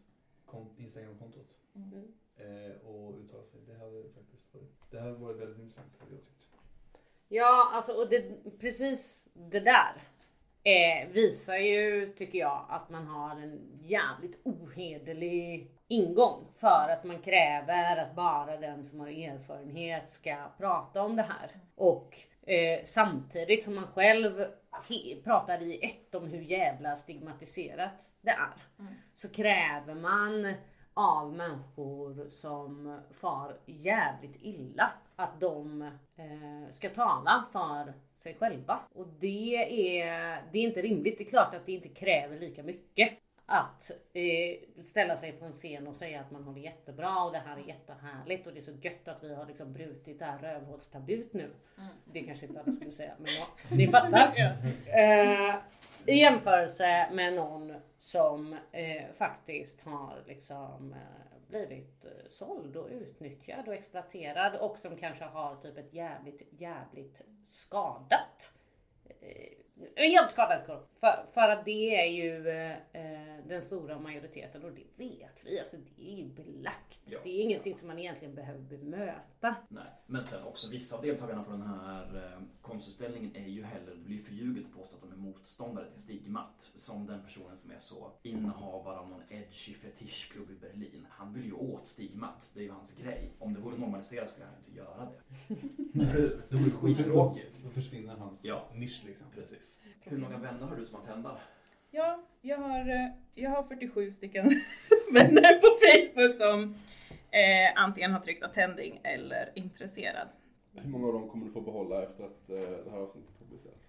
Speaker 5: kon- Instagram-kontot.
Speaker 1: Mm.
Speaker 5: Eh, och uttala sig. Det hade faktiskt varit, det hade varit väldigt intressant hade jag tyckt.
Speaker 1: Ja, alltså och det, precis det där eh, visar ju, tycker jag, att man har en jävligt ohederlig ingång för att man kräver att bara den som har erfarenhet ska prata om det här. Och eh, samtidigt som man själv pratar i ett om hur jävla stigmatiserat det är. Så kräver man av människor som far jävligt illa att de eh, ska tala för sig själva. Och det är, det är inte rimligt. Det är klart att det inte kräver lika mycket att eh, ställa sig på en scen och säga att man har det jättebra och det här är jättehärligt och det är så gött att vi har liksom brutit det här rövhålstabut nu. Det kanske inte alla skulle säga men ja, ni fattar. Eh, i jämförelse med någon som eh, faktiskt har liksom eh, blivit eh, såld och utnyttjad och exploaterad och som kanske har typ ett jävligt, jävligt skadat eh, en jävligt skadad kropp. För, för att det är ju eh, eh, den stora majoriteten och det vet vi. Alltså det är ju belagt.
Speaker 4: Ja.
Speaker 1: Det är ingenting som man egentligen behöver bemöta.
Speaker 4: Nej, men sen också vissa av deltagarna på den här eh, konstutställningen är ju heller, det blir förljuget att påstå att de är motståndare till stigmat. Som den personen som är så innehavare av någon edgy fetischklubb i Berlin. Han vill ju åt stigmat, det är ju hans grej. Om det vore normaliserat skulle han inte göra det. Det vore skittråkigt.
Speaker 5: Då försvinner hans
Speaker 4: Ja.
Speaker 5: nisch liksom.
Speaker 4: Precis. Hur många vänner har du som har tändar?
Speaker 3: Ja, jag har, eh, jag har 47 stycken vänner på Facebook som eh, antingen har tryckt attending eller intresserad.
Speaker 2: Hur många av dem kommer du få behålla efter att eh, det här avsnittet publiceras?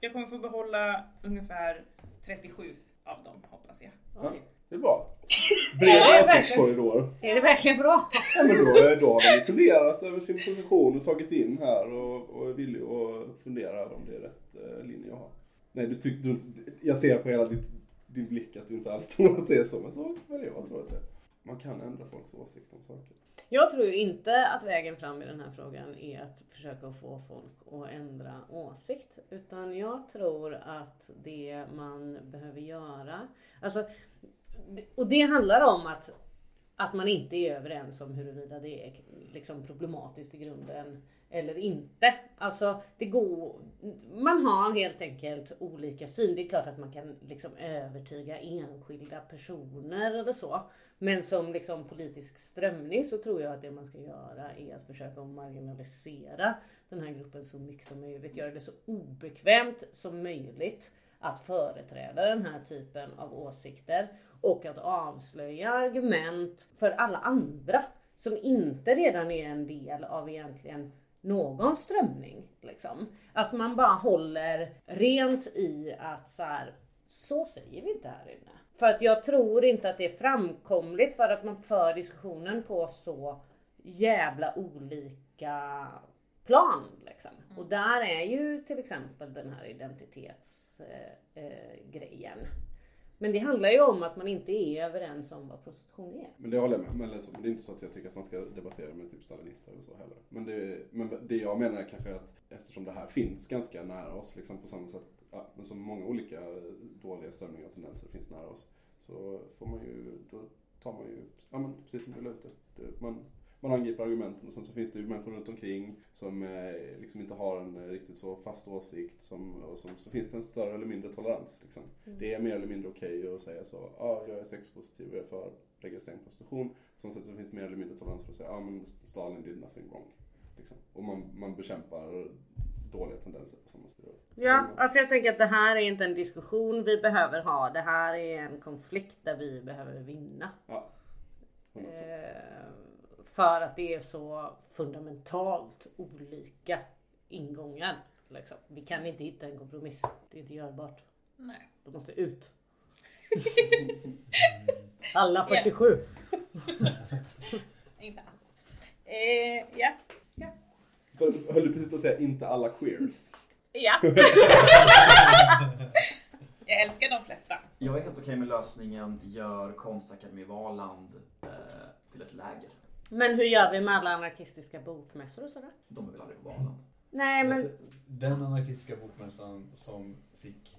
Speaker 3: Jag kommer få behålla ungefär 37 av dem hoppas jag.
Speaker 1: Oj.
Speaker 2: Det är bra. Breda
Speaker 1: verkligen.
Speaker 2: åsiktskorridor.
Speaker 1: Är det verkligen bra?
Speaker 2: Ja, men då, då har man ju funderat över sin position och tagit in här och, och är villig att fundera om det är rätt eh, linje att ha. Nej, du tycker du inte, jag ser på hela ditt, din blick att du inte alls tror att det är så, men så men jag tror att det är. Man kan ändra folks åsikt om saker.
Speaker 1: Jag tror ju inte att vägen fram i den här frågan är att försöka få folk att ändra åsikt. Utan jag tror att det man behöver göra, alltså, och det handlar om att, att man inte är överens om huruvida det är liksom problematiskt i grunden eller inte. Alltså det går, man har helt enkelt olika syn. Det är klart att man kan liksom övertyga enskilda personer eller så. Men som liksom politisk strömning så tror jag att det man ska göra är att försöka marginalisera den här gruppen så mycket som möjligt. Göra det så obekvämt som möjligt att företräda den här typen av åsikter och att avslöja argument för alla andra som inte redan är en del av egentligen någon strömning. Liksom. Att man bara håller rent i att så här, så säger vi inte här inne. För att jag tror inte att det är framkomligt för att man för diskussionen på så jävla olika plan. Liksom. Och där är ju till exempel den här identitetsgrejen. Eh, grejen. Men det handlar ju om att man inte är överens om vad prostitution är.
Speaker 2: Men det håller jag med men liksom, det är inte så att jag tycker att man ska debattera med typ stalinister eller så heller. Men det, men det jag menar är kanske att eftersom det här finns ganska nära oss liksom på samma sätt, ja, men som många olika dåliga strömningar och tendenser finns nära oss. Så får man ju, då tar man ju, ja men precis som du la ut det. det man, man angriper argumenten och sen så finns det ju människor runt omkring som eh, liksom inte har en eh, riktigt så fast åsikt. Som, och som, så finns det en större eller mindre tolerans. Liksom. Det är mer eller mindre okej att säga så, ja ah, jag är sexpositiv och jag är för registrering prostitution. Som sätt så finns det mer eller mindre tolerans för att säga, ja ah, men Stalin did nothing wrong. Liksom. Och man, man bekämpar dåliga tendenser på samma sätt.
Speaker 1: Ja, alltså jag tänker att det här är inte en diskussion vi behöver ha. Det här är en konflikt där vi behöver vinna.
Speaker 2: Ja, 100%.
Speaker 1: Eh, för att det är så fundamentalt olika ingångar. Liksom. Vi kan inte hitta en kompromiss. Det är inte görbart.
Speaker 3: Nej.
Speaker 1: De måste ut. Alla 47.
Speaker 3: Inte allt. Eh, ja.
Speaker 2: Höll du precis på att säga inte alla queers?
Speaker 3: Ja. jag älskar de flesta.
Speaker 4: Jag är helt okej med lösningen gör Konstakademi Valand eh, till ett läger.
Speaker 1: Men hur gör vi med alla anarkistiska bokmässor och sådär?
Speaker 4: De är väl aldrig på Valand?
Speaker 1: Nej men
Speaker 5: Alltså, den anarkistiska bokmässan som fick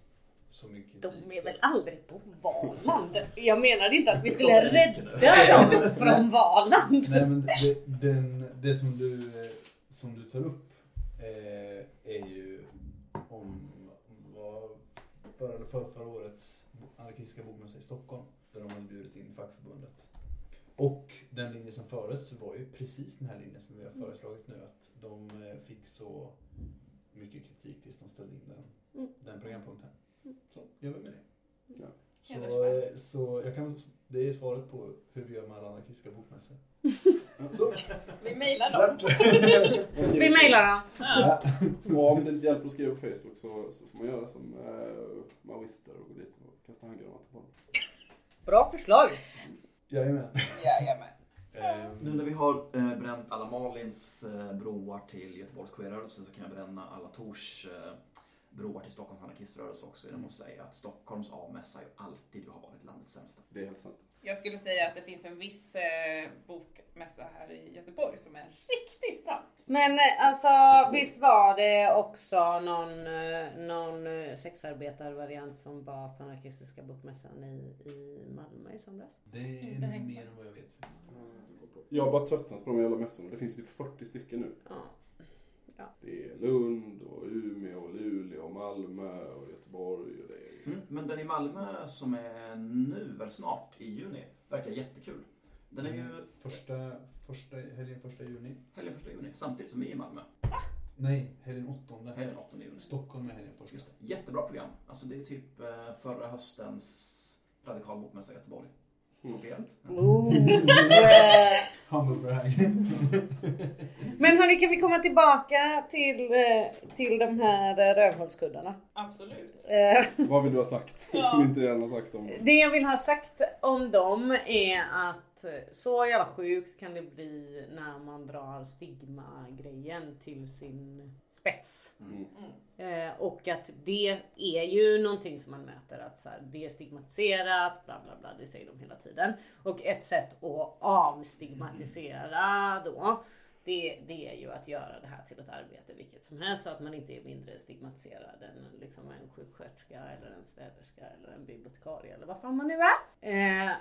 Speaker 5: så mycket
Speaker 1: de
Speaker 5: kritik.
Speaker 1: är väl aldrig på Valand? Jag menade inte att vi skulle rädda dem från Valand.
Speaker 5: Nej men det, den, det som du, som du tar upp eh, är ju om vad förra eller för, förra årets anarkistiska bokmässa i Stockholm. Där de hade bjudit in fackförbundet. Och den linje som fördes var ju precis den här linjen som vi har föreslagit nu. Att de eh, fick så mycket kritik tills de ställde in den,
Speaker 1: Mm.
Speaker 5: den programpunkten. Så gör vi med det.
Speaker 2: Ja.
Speaker 5: Så, eh, så jag kan, det är svaret på hur vi gör med alla anarkistiska bokmässor.
Speaker 3: Vi mejlar dem.
Speaker 1: Vi mejlar dem.
Speaker 3: Ja.
Speaker 2: Och om det inte hjälper att skriva på Facebook så, så får man göra som eh, maoister och gå dit och kasta handgranater på dem.
Speaker 1: Bra förslag.
Speaker 5: Jajamän.
Speaker 3: Jajamän.
Speaker 5: Ehm,
Speaker 4: Nu när vi har eh, bränt alla Malins eh, broar till Göteborgs queerrörelse så kan jag bränna alla Tors eh, broar till Stockholms anarkiströrelse också genom att säga att Stockholms A-mässa ju alltid har varit landets sämsta.
Speaker 2: Det är helt sant.
Speaker 3: Jag skulle säga att det finns en viss eh, bokmässa här i Göteborg som är riktigt bra.
Speaker 1: Men eh, alltså visst var det också någon, eh, någon eh, sexarbetarvariant som var på anarkistiska bokmässan i, i Malmö i somras?
Speaker 5: det är mer än vad jag vet. faktiskt.
Speaker 2: Jag har bara tröttnat på de jävla mässorna. Det finns typ 40 stycken nu.
Speaker 1: Ja.
Speaker 2: Det är Lund och Umeå och Luleå och Malmö och Göteborg och det är...
Speaker 4: Mm, men den i Malmö som är nu, väl snart, i juni, verkar jättekul. Den är ju
Speaker 5: Första, första, helgen första juni.
Speaker 4: helgen första juni, samtidigt som vi är i Malmö.
Speaker 5: Nej, helgen åttonde.
Speaker 4: Helgen 8 juni.
Speaker 5: Stockholm är helgen första.
Speaker 4: Just det. Jättebra program. Alltså det är typ eh, förra höstens radikal bokmässa i Göteborg. Provet.
Speaker 1: Oh.
Speaker 5: Humble brag.
Speaker 1: Men hörni, kan vi komma tillbaka till, eh, till de här eh, rövhålskuddarna?
Speaker 3: Absolut.
Speaker 2: Vad vill du ha sagt?
Speaker 3: Ja.
Speaker 2: Som inte redan har sagt om
Speaker 1: Det jag vill ha sagt om dem är att så jävla sjukt kan det bli när man drar stigma-grejen till sin spets.
Speaker 2: Mm.
Speaker 1: Eh, och att det är ju någonting som man möter att så här, det är stigmatiserat, bla bla bla, det säger de hela tiden. Och ett sätt att avstigmatisera då, det, det är ju att göra det här till ett arbete vilket som helst så att man inte är mindre stigmatiserad än liksom en sjuksköterska eller en städerska eller en bibliotekarie eller vad fan man nu är. Eh,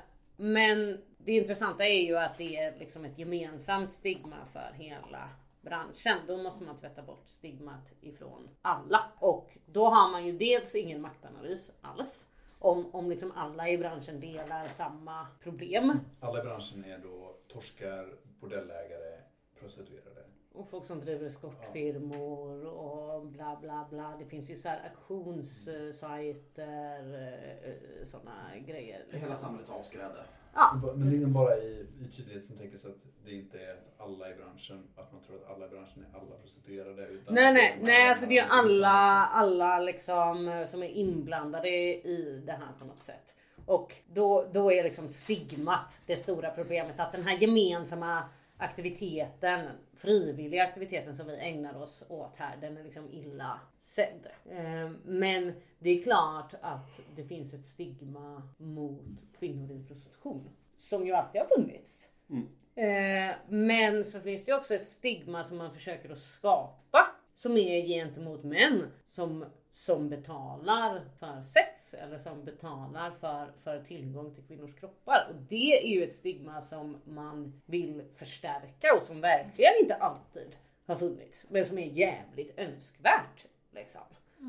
Speaker 1: men det intressanta är ju att det är liksom ett gemensamt stigma för hela branschen. Då måste man tvätta bort stigmat ifrån alla. Och då har man ju dels ingen maktanalys alls. Om, om liksom alla i branschen delar samma problem.
Speaker 5: Alla i branschen är då torskar, bordellägare, prostituerade.
Speaker 1: Och folk som driver eskortfirmor och bla bla bla. Det finns ju så här auktionssajter, sådana grejer.
Speaker 4: Hela
Speaker 1: Liksom.
Speaker 4: samhällets avskräde.
Speaker 1: Ja,
Speaker 5: Men det är
Speaker 1: precis.
Speaker 5: bara i, i tydlighetens så att det inte är alla i branschen, att man tror att alla i branschen är alla prostituerade. Utan
Speaker 1: Nej nej, nej alltså det är ju alla, alla liksom eh, som är inblandade i det här på något sätt. Och då, då är liksom stigmat det stora problemet. Att den här gemensamma aktiviteten, frivilliga aktiviteten som vi ägnar oss åt här, den är liksom illa sedd. Eh, Men det är klart att det finns ett stigma mot kvinnor i prostitution. Som ju alltid har funnits. Eh, Men så finns det också ett stigma som man försöker att skapa som är gentemot män som, som betalar för sex eller som betalar för, för tillgång till kvinnors kroppar. Och det är ju ett stigma som man vill förstärka och som verkligen inte alltid har funnits men som är jävligt önskvärt. Liksom.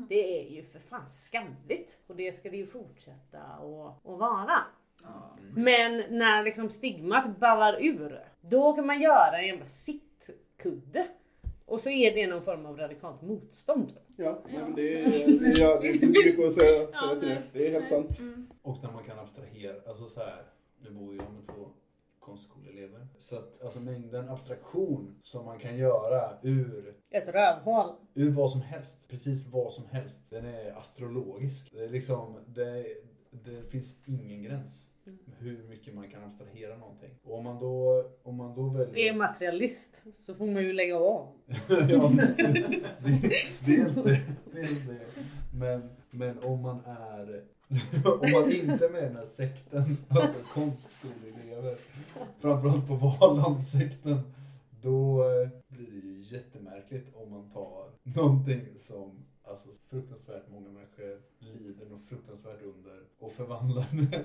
Speaker 1: Det är ju för fan skamligt och det ska det ju fortsätta att vara.
Speaker 4: Ja.
Speaker 1: Men när liksom stigmat ballar ur, då kan man göra en jävla sittkudde. Och så är det någon form av radikalt motstånd.
Speaker 2: Ja, men det är, ja, det är inte mycket att säga, säga till det. Det är helt sant.
Speaker 5: Och där man kan abstrahera, alltså så här, nu bor jag med två konstskoleelever. Så att alltså mängden abstraktion som man kan göra ur,
Speaker 1: Ett rövhål.
Speaker 5: ur vad som helst, precis vad som helst, den är astrologisk. Det är liksom, det, det finns ingen gräns. Hur mycket man kan abstrahera någonting. Och om man då, om man då väljer...
Speaker 1: Är materialist så får man ju lägga av.
Speaker 5: ja, dels det, dels det. Men, men om man är om man inte är med den här sekten, alltså konstskoleelever, framförallt på Valandsekten, då eh, blir det ju jättemärkligt om man tar någonting som alltså, fruktansvärt många människor lider något fruktansvärt under och förvandlar det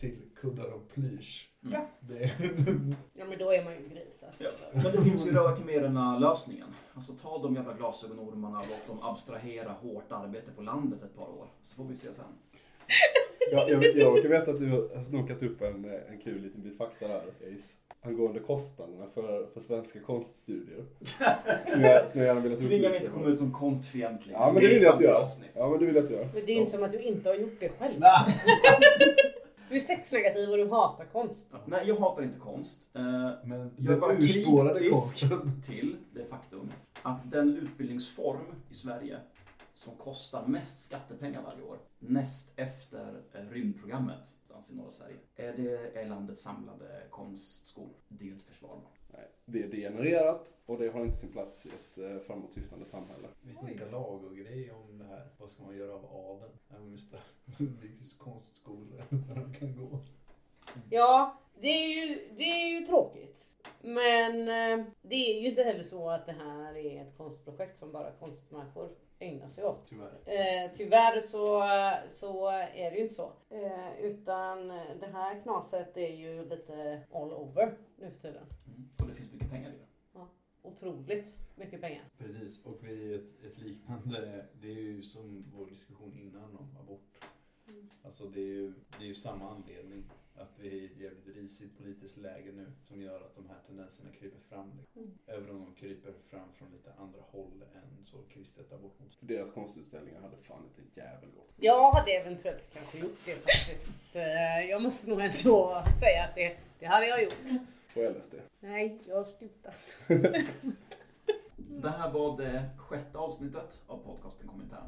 Speaker 5: till, kuddar och plysch.
Speaker 3: Ja.
Speaker 5: Det,
Speaker 1: Ja men då är man ju gris alltså.
Speaker 4: Ja. Men det finns ju rövarkimererna lösningen. Alltså ta de jävla glasögonormarna, låt dem abstrahera hårt arbete på landet ett par år. Så får vi se sen.
Speaker 2: Jag, jag, vet- jag råkar veta att du har snokat upp en, en kul liten bit fakta där, Ace. Angående kostnaderna för, för svenska konststudier. Som jag, som jag gärna vill att du
Speaker 4: Tvinga mig inte
Speaker 2: om.
Speaker 4: komma ut som konstfientlig.
Speaker 2: Ja men det vill jag att du gör. Ja men det vill jag att du gör.
Speaker 1: Men det är inte som att du inte har gjort det själv.
Speaker 5: Nej.
Speaker 1: Du är sexnegativ och du hatar konst.
Speaker 4: Ja, Nej, jag hatar inte konst. Eh,
Speaker 5: Men
Speaker 4: Jag är bara kritisk
Speaker 5: konsten.
Speaker 4: till det faktum att den utbildningsform i Sverige som kostar mest skattepengar varje år, näst efter eh, rymdprogrammet i norra Sverige, är det är landets samlade konstskolor. Det är ju inte försvarbart.
Speaker 2: Nej, det är degenererat och det har inte sin plats i ett eh, framåtsyftande samhälle.
Speaker 5: Vi snackar lag och grej om det här. Vad ska man göra av adeln? Ja, just det. Finns konstskolor där de kan gå.
Speaker 1: Ja, det är ju, det är ju tråkigt. Men eh, det är ju inte heller så att det här är ett konstprojekt som bara konstmänniskor ägnar sig åt.
Speaker 5: Tyvärr.
Speaker 1: Eh, tyvärr så, så är det ju inte så. Eh, utan det här knaset är ju lite all over nu för tiden.
Speaker 4: Mm. Och det finns mycket pengar i det.
Speaker 1: Otroligt mycket pengar.
Speaker 5: Precis, och vi ett, ett liknande, det är ju som vår diskussion innan om abort.
Speaker 1: Mm.
Speaker 5: Alltså det är ju, det är ju samma anledning Att vi är i ett jävligt risigt politiskt läge nu som gör att de här tendenserna kryper fram.
Speaker 1: Mm.
Speaker 5: Även om de kryper fram från lite andra håll än så kristet abortmotstånd.
Speaker 2: För deras konstutställningar hade fan inte jävel gått.
Speaker 1: Jag hade eventuellt kanske gjort det faktiskt. Eh, Jag måste nog ändå säga att det, det hade jag gjort.
Speaker 2: På LSD.
Speaker 1: Nej, jag har slutat.
Speaker 4: Det här var det sjätte avsnittet av podcasten Komintern.